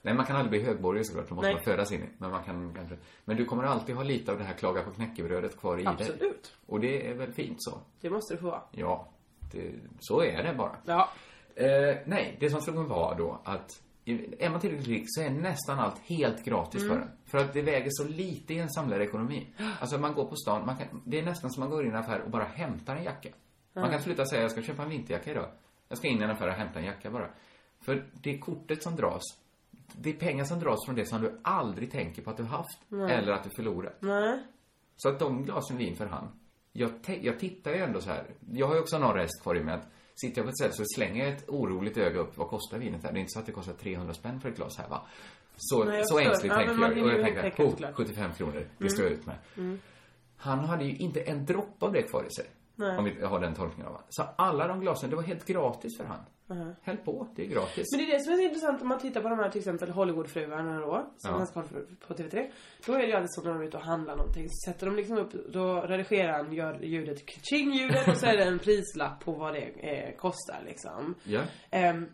Nej, man kan aldrig bli högborgerlig såklart. Det måste Nej. man födas in i. Men man kan kanske... Men du kommer alltid ha lite av det här klaga på knäckebrödet kvar i dig. Absolut. Och det är väl fint så. Det måste det få vara. Ja, det, så är det bara. Ja. Eh, nej, det som slog mig var då att är man tillräckligt rik så är nästan allt helt gratis Mm. för en. För att det väger så lite i en samlad ekonomi. Alltså man går på stan, man kan, det är nästan som man går in i en affär och bara hämtar en jacka. Man kan sluta säga jag ska köpa en vinterjacka idag. Jag ska in i en affär och hämta en jacka bara. För det kortet som dras. Det är pengar som dras från det som du aldrig tänker på att du haft. Nej. Eller att du förlorat. Nej. Så att de glasen vin för hand. Jag, jag tittar ju ändå så här. Jag har ju också någon rest kvar i mig att sitter jag på ett ställe så slänger jag ett oroligt öga upp. Vad kostar vinet här? Det är inte så att det kostar 300 spänn för ett glas här va? Så, Nej, så ängsligt Ja, tänker jag. Och jag tänker, oh, såklart. 75 kronor. Det Mm. står jag ut med. Mm. Han hade ju inte en droppe av det kvar i sig. Nej. Om vi har den tolkningen av honom. Så alla de glasen, det var helt gratis för han. Mhm. Häll på, det är gratis. Men det är det som är så intressant om man tittar på de här till exempel Hollywoodfruarna då, som Ja. ha på TV3. Då är det ju alltid så när de är ute och handlar någonting, så sätter de liksom upp, då redigerar han, gör ljudet, tjing-ljudet och så är det en prislapp på vad det eh, kostar liksom. Ja. Ehm,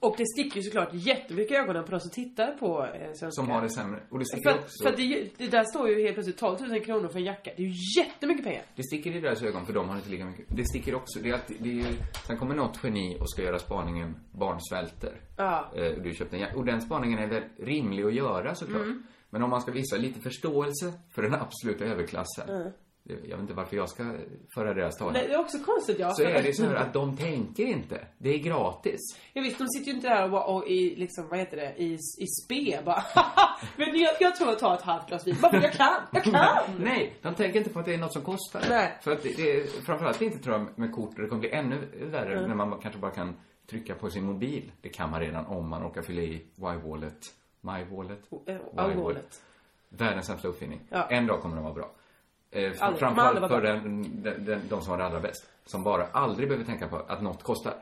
och det sticker ju såklart jättemycket i ögonen på de som tittar på eh, svenska. Som har det sämre. Och det För, sticker att- också... för att det, det där står ju helt plötsligt 12 000 kronor för en jacka. Det är ju jättemycket pengar. Det sticker i deras ögon för de har inte lika mycket. Det sticker också, det är alltid, det är ju, sen kommer något geni och ska göra spaningen barn svälter. Ja. Eh, och du köpte en jacka. Och den spaningen är väl rimlig att göra såklart. Mm. Men om man ska visa lite förståelse för den absoluta överklassen. Mm. Jag vet inte varför jag ska föra deras talan. Nej, det är också konstigt ja. Så är det så här att de tänker inte. Det är gratis. Ja, visst, de sitter ju inte där och, bara, och i, liksom, vad heter det, i, i spe bara. "Haha, [LAUGHS] Men jag, jag tror jag tar ett halvt glas vin. Bara för jag kan. Jag kan! [LAUGHS] Nej, de tänker inte på att det är något som kostar. Nej. För att det, det är framförallt inte tror jag med kort, och det kommer bli ännu värre Mm. när man kanske bara kan trycka på sin mobil. Det kan man redan om man råkar fylla i Y-wallet, My-wallet, Eh, Y-wallet. Världens sämsta uppfinning. Ja. En dag kommer de vara bra. Eh, framförallt för den, den, den, de som har det allra bäst. Som bara aldrig behöver tänka på att något kostar.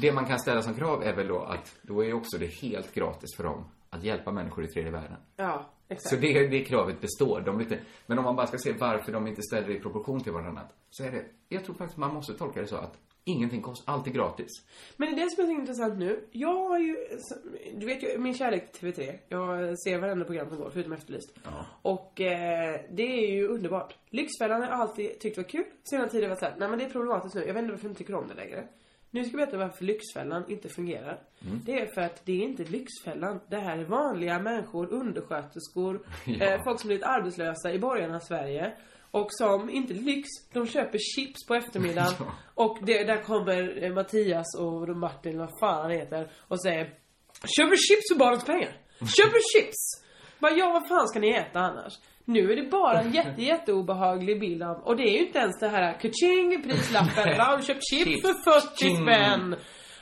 Det man kan ställa som krav är väl då att då är också det helt gratis för dem att hjälpa människor i tredje världen. Ja, exakt. Så det, det kravet består. De lite, men om man bara ska se varför de inte ställer det i proportion till varandra. Så är det, jag tror faktiskt man måste tolka det så att ingenting kostar, allt är gratis. Men det är det som är så intressant nu. Jag har ju, du vet ju min kärlek till TV3. Jag ser varenda program som går, förutom Efterlyst. Och eh, det är ju underbart. Lyxfällan har jag alltid tyckt var kul. Senare tid har jag varit såhär, nej men det är problematiskt nu. Jag vet inte varför jag inte tycker om det längre. Nu ska jag berätta varför Lyxfällan inte fungerar. Mm. Det är för att det är inte Lyxfällan. Det här är vanliga människor, undersköterskor, [LAUGHS] Ja. eh, folk som blivit arbetslösa i borgarnas Sverige. Och som, inte lyx, de köper chips på eftermiddagen. [LAUGHS] Och det, där kommer eh, Mattias och Martin, vad fan han heter, och säger Köper chips för barnens pengar. Köper chips! Bara, ja, vad fan ska ni äta annars? Nu är det bara en jätte, jätte obehaglig bild av, och det är ju inte ens det här kaching prislappen. [LAUGHS] Har köpt chips för 40 Ching. spänn?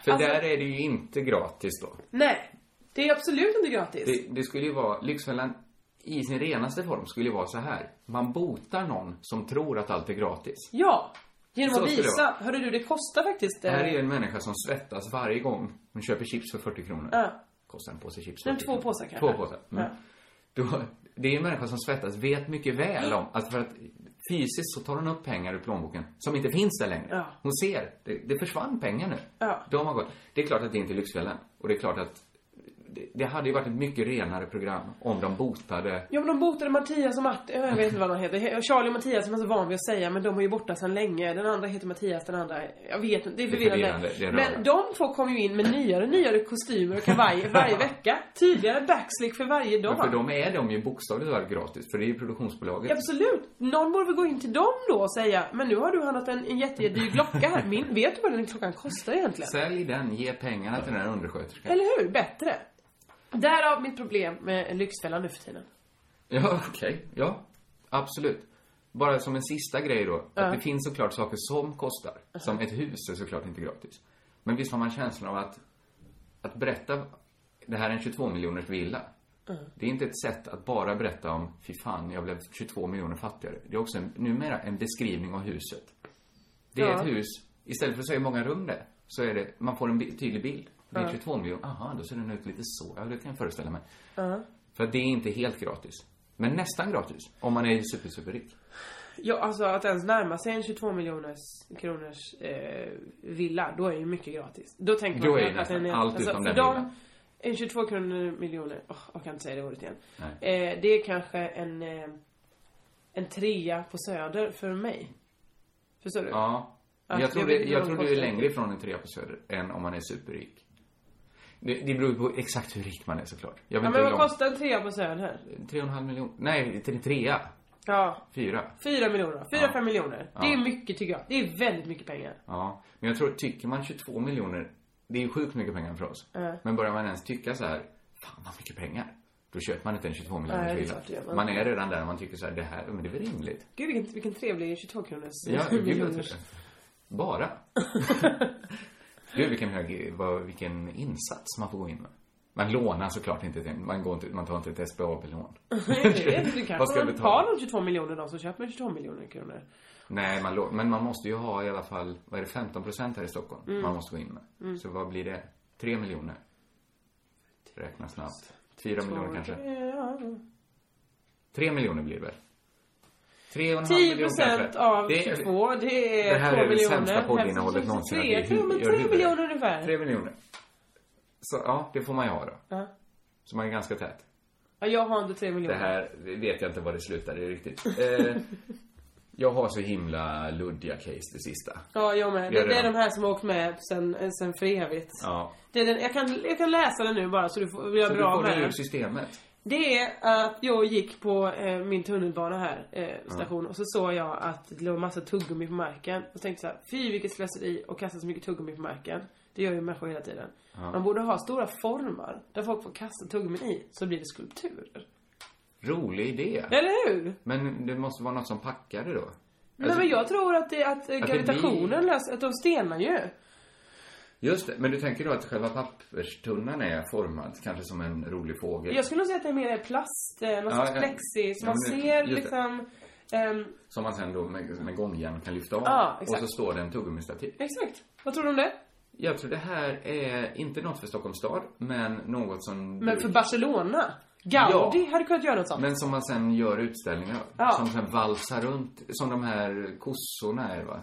För Alltså- där är det ju inte gratis då. Nej. Det är absolut inte gratis. Det, det skulle ju vara, Lyxfällan i sin renaste form skulle ju vara så här. Man botar någon som tror att allt är gratis. Ja. Genom Så att visa, hörru du, det kostar faktiskt... Det eh, här är ju en människa som svettas varje gång hon köper chips för 40 kronor. Ja. Kostar en påse chips Men 40 två påsar kanske. Två påsar. Mm. Ja. Då, det är en människa som svettas, vet mycket väl om att för att fysiskt så tar hon upp pengar ur plånboken som inte finns där längre. Ja. Hon ser, det, det försvann pengar nu. Ja. De har gått. Det är klart att det inte är Lyxfällan. Och det är klart att det, hade ju varit ett mycket renare program om de botade Ja men de botade Mattias och Martin, jag vet inte vad de heter. Charlie och Mattias är man så van vid att säga men de är ju borta sedan länge. Den andra heter Mattias, den andra, jag vet inte, det är är förvirrande. det är men de två kommer ju in med nyare, nyare kostymer och kavajer [LAUGHS] varje vecka. Tydligare backslick för varje dag. Men för dem är de ju bokstavligt talat gratis, för det är ju produktionsbolaget. Absolut. Någon borde väl gå in till dem då och säga Men nu har du handlat en, en jättedyr klocka här. Min, vet du vad den klockan kostar egentligen? Sälj den, ge pengarna till den här undersköterskan. Eller hur? Bättre. Därav mitt problem med Lyxfällan nu för tiden. Ja, okej. Ja, absolut. Bara som en sista grej då. Att det finns såklart saker som kostar. Som ett hus är såklart inte gratis. Men visst har man känslan av att, att berätta, det här är en 22 miljoners villa. Det är inte ett sätt att bara berätta om, fy fan, jag blev 22 miljoner fattigare. Det är också en, numera en beskrivning av huset. Det är Ja. ett hus, istället för att säga hur många rum det är, så är det, man får en bi- tydlig bild. Det är Ja. 22 miljoner, aha, då ser den ut lite så. Ja, det kan jag föreställa mig. För att det är inte helt gratis. Men nästan gratis. Om man är super, super rik. Ja, alltså att ens närma sig en 22 miljoners kronors eh, villa, då är ju mycket gratis. Då tänker man Då är att den allt alltså, utom för den dem. En 22 kronor miljoner, åh, jag kan inte säga det ordet igen. Eh, det är kanske en, eh, en trea på Söder för mig. Förstår du? Ja. Att jag tror, det, jag tror du är längre ifrån en trea på Söder än om man är superrik. Det, det beror på exakt hur rik man är såklart. Jag vet Ja, men vad långt. kostar en trea på Söder? Tre och en halv miljon. Nej, tre, trea. Ja, Fyra. fyra miljoner. Fyra, Ja. fem miljoner. Det Ja. är mycket tycker jag. Det är väldigt mycket pengar. Ja. Men jag tror, tycker man 22 miljoner, det är ju sjukt mycket pengar för oss. Ja. Men börjar man ens tycka så här, fan vad mycket pengar. Då köper man inte en 22 Nej, miljoners det är villa. det man Man är redan där och man tycker så här, det här, men det är väl rimligt. Gud vilken, vilken trevlig 22 kronors Ja, gud trevligt. Bara? [LAUGHS] Gud vilken hög, vad, vilken insats man får gå in med. Man lånar såklart inte till, man går inte, man tar inte ett SBAB-lån. [LAUGHS] Nej, kanske ska man betala? har de 22 miljoner de som köper 22 miljoner kronor. Nej, man men man måste ju ha i alla fall, vad är det, 15 procent här i Stockholm? Mm. Man måste gå in med. Mm. Så vad blir det? 3 miljoner? Räkna snabbt. 4 miljoner kanske? Ja. 3 miljoner blir det väl? 3,5 10 miljoner av Det är- 22, det är Det här 2 är det miljoner. sämsta poddinnehållet någonsin. att vi 3, 3, men gör 3 huvudet. miljoner ungefär. 3 miljoner. Så ja, det får man ju ha då. Ja. Så man är ganska tät. Ja, jag har inte 3 Det miljoner. här det vet jag inte vad det slutar i riktigt. Eh, jag har så himla luddiga case det sista. Ja, jag med. Det, det är de här som har åkt med sen, sen för evigt. Ja. Det är den, jag, kan, jag kan läsa den nu bara så du får bli Så du bra får med det ur den. systemet. Det är att jag gick på eh, min tunnelbana här, eh, station, och så såg jag att det låg massa tuggummi på marken. Och så tänkte så här, fy vilket slöseri att kasta så mycket tuggummi på marken. Det gör ju människor hela tiden. Ja. Man borde ha stora formar där folk får kasta tuggummin i, så blir det skulpturer. Rolig idé. Eller hur? Men det måste vara något som packar det då. Nej Alltså, men jag tror att, det, att, eh, det gravitationen löser, att de stenar ju. Just det, men du tänker då att själva papperstunnan är formad, kanske som en rolig fågel? Jag skulle nog säga att det är mer plast, eh, någon Ja, ja. plexi, så Ja, man ser liksom... ehm, Som man sen då med, med gångjärn kan lyfta av. Ja, och så står det en tuggummistativ. exakt. Vad tror du om det? Jag tror det här är inte något för Stockholms stad, men något som... Men du- för Barcelona? Gaudi hade kunnat göra något sånt. Men som man sen gör utställningar. Ja. Som sen valsar runt. Som de här kossorna är va?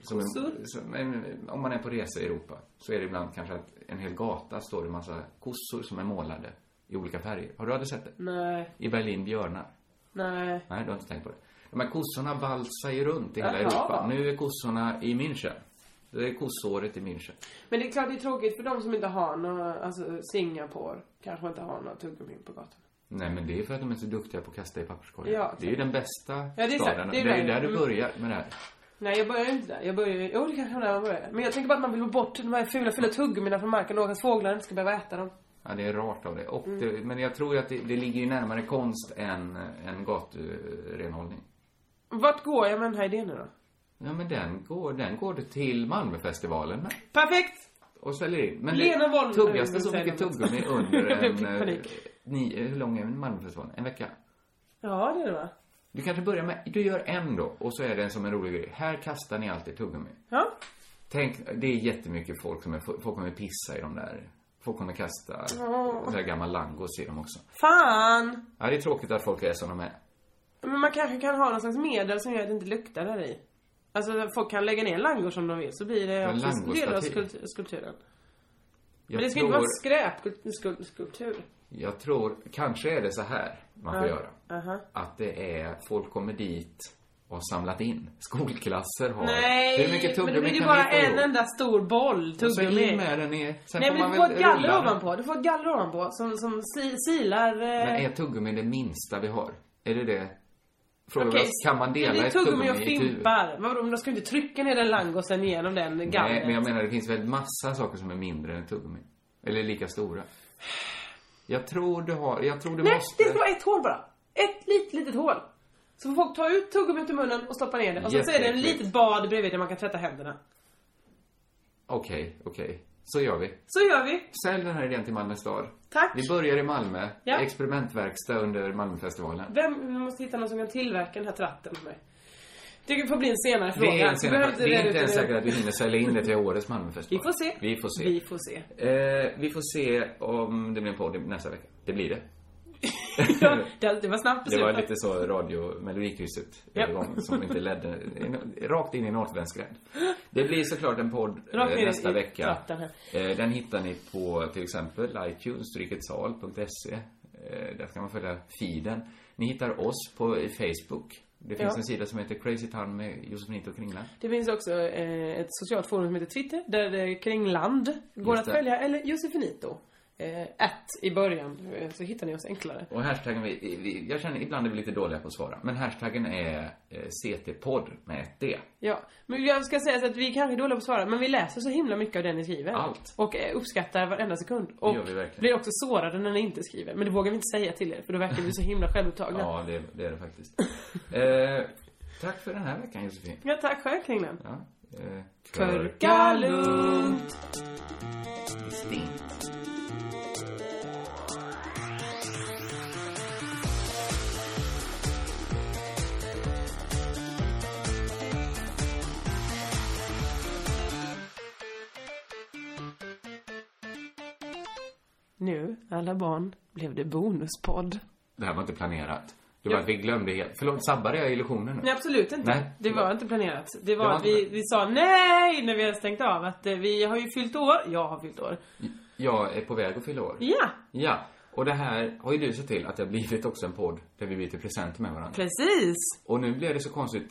Som? En, som en, om man är på resa i Europa så är det ibland kanske att en hel gata står det en massa kossor som är målade i olika färger. Har du aldrig sett det? Nej, I Berlin björnar. nej. Nej, du har inte tänkt på det. De här kossorna valsar ju runt i hela Jaha. Europa. Nu är kossorna i München. Det är kossåret i München. Men det är klart det är tråkigt för de som inte har några, alltså Singapore kanske inte har några tuggummi på gatan. Nej, men det är för att de är så duktiga på att kasta i papperskorgen. Ja. Det är ju den bästa det är staden. Det är Det är ju där du Mm. börjar med det här. Nej, jag börjar inte där. Jag börjar. Jo, det kanske var där man börjar. Men jag tänker bara att man vill få bort de här fula, fula tuggummina från marken och att fåglarna inte ska behöva äta dem. Ja, det är rart av det. Och Mm. det men jag tror att det, det ligger ju närmare konst än, än gaturenhållning. Vart går jag med den här idén nu då? Ja, men den går, den går det till Malmöfestivalen med. Perfekt! Och säljer in. Men Lena Wollner tuggas det så mycket tuggummi under [LAUGHS] en... eh, panik. Ni, hur lång är Malmöfestivalen? En vecka? Ja, det är det va? Du kanske börjar med, du gör en då, och så är det som en rolig grej. Här kastar ni alltid tuggummi. Ja. Tänk, det är jättemycket folk som är, folk kommer pissa i de där. Folk kommer kasta Åh. så här gammal langos i dem också. Fan! Ja, det är tråkigt att folk är som de är. Men man kanske kan ha någon slags medel som gör att det inte luktar där i. Alltså folk kan lägga ner langor som de vill så blir det också del av skulpt- skulpturen. Jag Men det ska tror, inte vara skräpskulptur. Jag tror, kanske är det så här man får göra. Aha. Att det är, folk kommer dit och har samlat in. Skolklasser har. Nej! Hur mycket men då tuggummi blir det kan bara en enda stor boll Och så tuggummi. in med den i. Sen Nej får men man du får ett galler ovanpå. Du får ett galler ovanpå som, som si, silar... Eh... Men är tuggummi det minsta vi har? Är det det? Fråga Okej, kan man dela det är ett tuggummi tuggummi och fimpar. Vadå, men de ska ju inte trycka ner den langosen genom den gallret. Nej, men jag menar det finns väl massa saker som är mindre än tuggummi. Eller lika stora. Jag tror du har, jag tror du Nej, måste... det ska vara ett hål bara. Ett litet, litet hål. Så får folk ta ut tuggummit ur munnen och stoppa ner det. Och sen så är det en litet bad bredvid där man kan tvätta händerna. Okej, okej. Så gör vi. Så gör vi. Sälj den här idén till Malmö stad. Tack. Vi börjar i Malmö. Ja. Experimentverkstad under Malmöfestivalen. Vem, vi måste hitta någon som kan tillverka den här tratten för mig. Det får bli en senare Det fråga. är, en Vi senare, det är inte ens säkert att vi hinner sälja in det till årets Malmöfestival. Vi får se. Vi får se. Vi får se. Eh, vi får se om det blir en podd nästa vecka. Det blir det. [LAUGHS] ja, det, det var snabbt Det var lite så radio Melodikrysset övergång som inte ledde rakt in i en återvändsgränd. Det blir såklart en podd eh, i- nästa i vecka. här. Eh, den hittar ni på till exempel iTunes, stryketsal.se. Eh, där ska man följa feeden. Ni hittar oss på Facebook. Det finns Ja. en sida som heter Crazy Town med Josefinito Kringland. Det finns också eh, ett socialt forum som heter Twitter där det Kringland går att följa. Eller Josefinito. Eh, ett i början. eh, Så hittar ni oss enklare. Och hashtaggen, vi, vi, jag känner ibland är vi lite dåliga på att svara. Men hashtaggen är eh, CT-podd med ett D. Ja, men jag ska säga så att vi kanske är dåliga på att svara, men vi läser så himla mycket av det ni skriver. Allt. Och uppskattar varenda sekund. Och gör vi verkligen. blir också sårade när ni inte skriver. Men det vågar vi inte säga till er, för då verkar vi så himla självupptagna. Ja, det, det är det faktiskt. [LAUGHS] eh, tack för den här veckan Josefin. Ja, tack själv Kringland. Ja. Eh, Körka lugnt. Distinkt. Nu, alla barn, blev det bonuspodd. Det här var inte planerat. Var Ja. vi glömde helt. Förlåt, sabbade jag illusionen nu? Nej, absolut inte. Nej. Det var inte planerat. Det var Det var att vi, vi sa nej när vi hade stängt av. Att eh, vi har ju fyllt år. Jag har fyllt år. Jag är på väg att fylla år. Ja, Ja. Och det här har ju du sett till att det har blivit också en podd där vi byter presenter med varandra. precis. Och nu blev det så konstigt.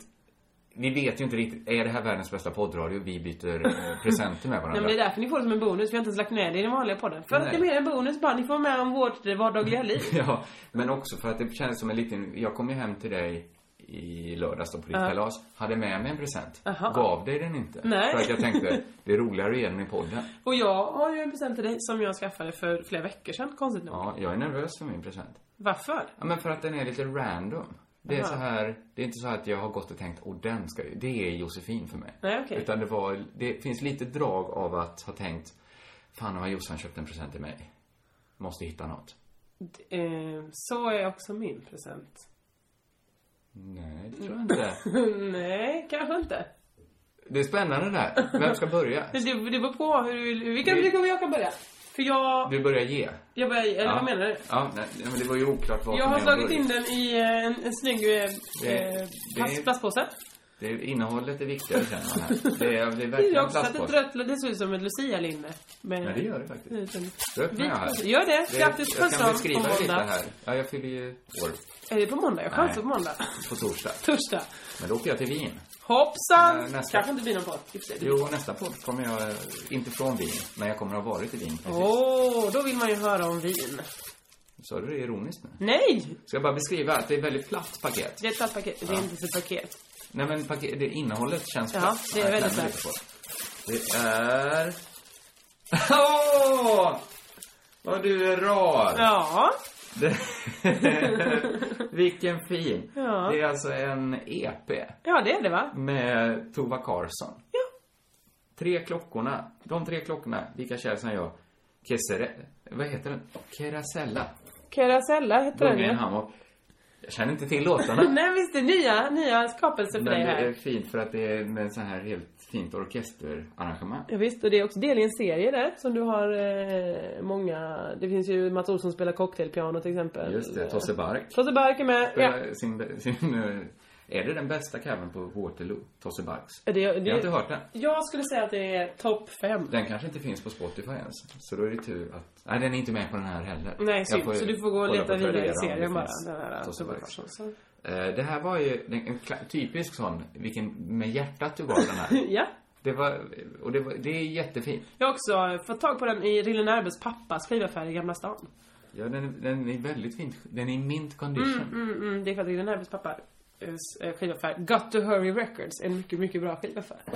Vi vet ju inte riktigt, är det här världens bästa poddradio? Vi byter eh, presenter med Nej, varandra. men det är därför ni får det som en bonus. Vi har inte ens lagt ner det i den vanliga podden. För att Nej. det är mer en bonus bara. Ni får med om vårt vardagliga liv. [LAUGHS] Ja, men också för att det känns som en liten... Jag kom ju hem till dig i lördags då på ditt Ja. kalas. Hade med mig en present. Aha. Gav dig den inte. Nej. För att jag tänkte, [LAUGHS] det är roligare att ge den i podden. Och jag har ju en present till dig som jag skaffade för flera veckor sedan, konstigt nog. Ja, jag är nervös för min present. Varför? Ja, men för att den är lite random. Det är Aha. så här, det är inte så att jag har gått och tänkt, åh den ska Det är Josefin för mig. Nej, okej. Utan det var, det finns lite drag av att ha tänkt, fan har Jossan köpt en present till mig? Måste hitta något. Eh, så är också min present. Nej, det tror jag inte. [LAUGHS] Nej, kanske inte. Det är spännande där. Vem ska börja? [LAUGHS] Det, det beror på hur du vill. Vi kan, vi kan börja. För jag... Du börjar ge. Jag börjar, eller vad menar du? Ja, nej, men det var ju oklart vad Jag har slagit in den i eh, en, en snygg eh, eh, plastpåse. Det är, innehållet är viktigare känner man här. Det är, det är Det är verkligen också att ett plastpåse. rött, det ser ut som ett lucia-linne. med- Ja, det gör det faktiskt. Då öppnar jag här. Gör det. Grattis Jag kan beskriva på lite måndag. här. Ja, jag fyller ju år Är det på måndag? Jag chansar på måndag. på torsdag. Torsdag. Men då åker jag till Wien. Hoppsan! Nej, nästa. Kanske inte blir någon podd. Jo, nästa podd kommer jag, inte från Wien, men jag kommer att ha varit i Wien. Åh, då vill man ju höra om vin. Sa du det ironiskt nu? Nej! Ska jag bara beskriva att det är ett väldigt platt paket? Det är ett platt paket. Det är inte ett paket. Nej men paket, det innehållet känns Ja, platt. det är väldigt platt. det. Är... [LAUGHS] Åh! Vad du är rar! Ja. [LAUGHS] Det... Vilken fin! Ja. Det är alltså en EP Ja, det är det va? med Tova Karlsson. Ja. Tre klockorna, de tre klockorna, lika kär som jag. Kesere... Vad heter den? Kerasella. Carasella heter den ju. Jag känner inte till låtarna. [LAUGHS] Nej visst, det är nya, nya skapelser för Men dig det är här. fint för att det är med så här helt fint orkesterarrangemang. Ja, visst, och det är också del i en serie där som du har eh, många... Det finns ju Mats Olsson spelar cocktailpiano till exempel. Just det, Tosse Bark. Tosse Bark är med. Ja. Spelar Sin, sin, eh, är det den bästa covern på Waterloo? Tosse Barks? Det, det, Jag har inte hört den. Jag skulle säga att det är topp fem. Den kanske inte finns på Spotify ens. Så då är det tur att... Nej, den är inte med på den här heller. Nej, synd. Så du får gå och leta vidare i serien bara. Den här Tosse. Så. Eh, Det här var ju en, typisk sån, vilken, med hjärtat du gav den här. [LAUGHS] ja. Det var, och det, var, det är jättefint. Jag har också fått tag på den i Rille Närbes pappas skivaffär i Gamla stan. Ja, den är, den är väldigt fint. Den är i mint condition. Mm, mm, mm. Det är för att Rille Närbes pappa skivaffär, Got to Hurry Records, en mycket, mycket bra skivaffär. [LAUGHS]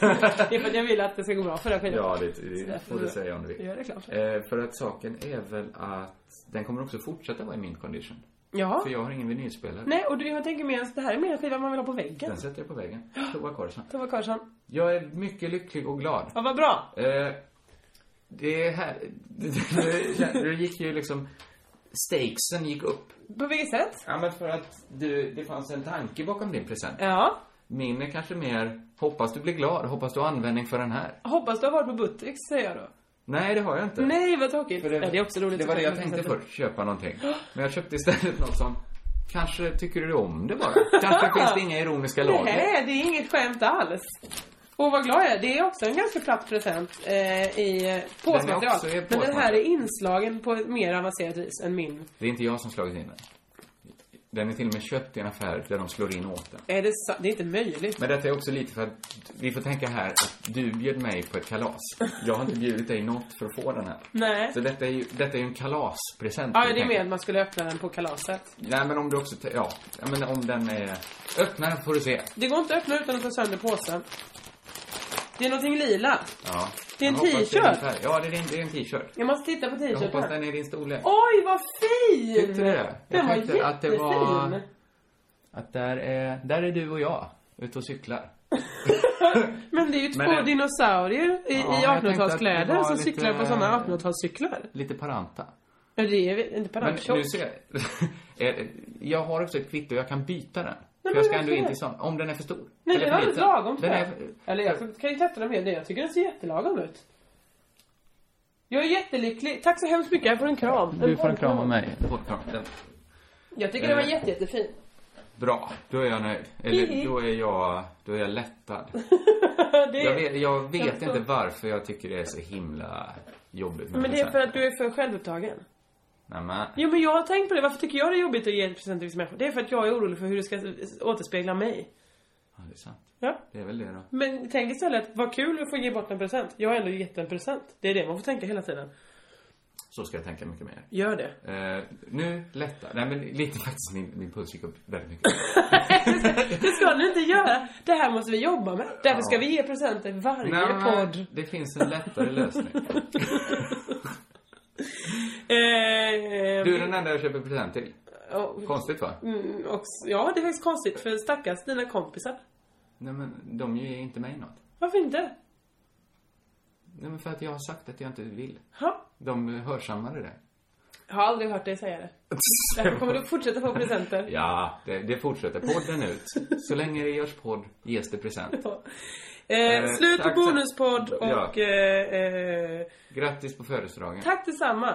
det är för att jag vill att det ska gå bra för den skivaffären. Ja, det, det får du säga om du vill. Ja, det är klart. Eh, för att saken är väl att den kommer också fortsätta vara i mint condition. Ja. För jag har ingen vinylspelare. Nej, och du, jag tänker mer att det här är mer en skiva man vill ha på väggen. Den sätter jag på väggen. Tova Karlsson. Tova Karlsson. Jag är mycket lycklig och glad. Ja, vad bra. Eh, det är här... [LAUGHS] Det, det gick ju liksom... Stakesen gick upp. På vilket sätt? Ja, men för att du, det fanns en tanke bakom din present. Ja. Min är kanske mer, hoppas du blir glad, hoppas du har användning för den här. Hoppas du har varit på Buttricks, säger jag då. Nej, det har jag inte. Nej, vad tråkigt. För det, ja, det är också roligt. Det var det jag tänkte först, köpa någonting. Men jag köpte istället något som, kanske tycker du om det bara. Kanske [LAUGHS] finns det inga ironiska lager. Nej, det är inget skämt alls. Och vad glad jag är. Det är också en ganska platt present eh, i påsmaterial. i Men den här är inslagen på ett mer avancerat vis än min. Det är inte jag som slagit in den. Den är till och med köpt i en affär där de slår in åt den. Är det, det är inte möjligt. Men detta är också lite för att, vi får tänka här att du bjöd mig på ett kalas. Jag har inte bjudit dig något för att få den här. Nej. Så detta är ju, detta är ju en kalaspresent. Ja, det är mer att man skulle öppna den på kalaset. Nej, men om du också, ja men om den är, öppna den får du se. Det går inte att öppna utan att ta sönder påsen. Det är någonting lila. Ja. Det är en t-shirt. Ja, det är, det är en t-shirt. Jag måste titta på Jag hoppas t-shirten. den är din storlek. Oj, vad fin! Tyckte du det? Den var jättefin. att det var- Att där är, där är du och jag, ute och cyklar. [LAUGHS] Men det är ju två Men dinosaurier i, Ja, i jag tänkte att det 1800-talskläder var som lite- cyklar på sådana 1800-talscyklar. Lite paranta. Ja, det är inte på Men nu ser jag, [LAUGHS] eh, jag har också ett kvitto, jag kan byta den. För jag ska ändå in det? till sån, om den är för stor. Nej, Eller det för var liten. lagom Den är. Eller jag kan ju testa den med det. Jag tycker den ser jättelagom ut. Jag är jättelycklig. Tack så hemskt mycket. Jag får en kram. du får en kram av mig. Du får en kram. Den- Jag tycker den var Eh. jätte, jättefin. Bra, då är jag nöjd. Eller då är jag, då är jag lättad. [LAUGHS] det, Jag vet, jag vet jag inte varför jag tycker det är så himla jobbigt Men det är för att du är för självupptagen. Nej, men, Jo men jag har tänkt på det. Varför tycker jag det är jobbigt att ge en present till vissa människor? Det är för att jag är orolig för hur det ska återspegla mig. ja, det är sant. Ja. Det är väl det då. Men tänk istället, vad kul att få ge bort en present. Jag har ändå gett en present. Det är det man får tänka hela tiden. Så ska jag tänka mycket mer. Gör det. Eh, nu lättar, nej men lite faktiskt, min, min puls gick upp väldigt mycket. [LAUGHS] Det ska ni inte göra. Det här måste vi jobba med. Därför Ja. ska vi ge presenter varje Nej, podd. Det finns en lättare lösning. [LAUGHS] Eh, Du är den enda jag köper present till. och- Konstigt va? Mm, ja, det är faktiskt konstigt för stackars dina kompisar. Nej men de ger inte mig något. Varför inte? Nej men för att jag har sagt att jag inte vill. Ha? De hörsammade det. Jag har aldrig hört dig säga det. Därför kommer du fortsätta få presenter. [LAUGHS] Ja, det, det fortsätter. Podden ut. Så länge det görs podd ges det present. Eh, Eh, slut på bonuspodd och Ja. eh, eh, Grattis på födelsedagen. tack detsamma.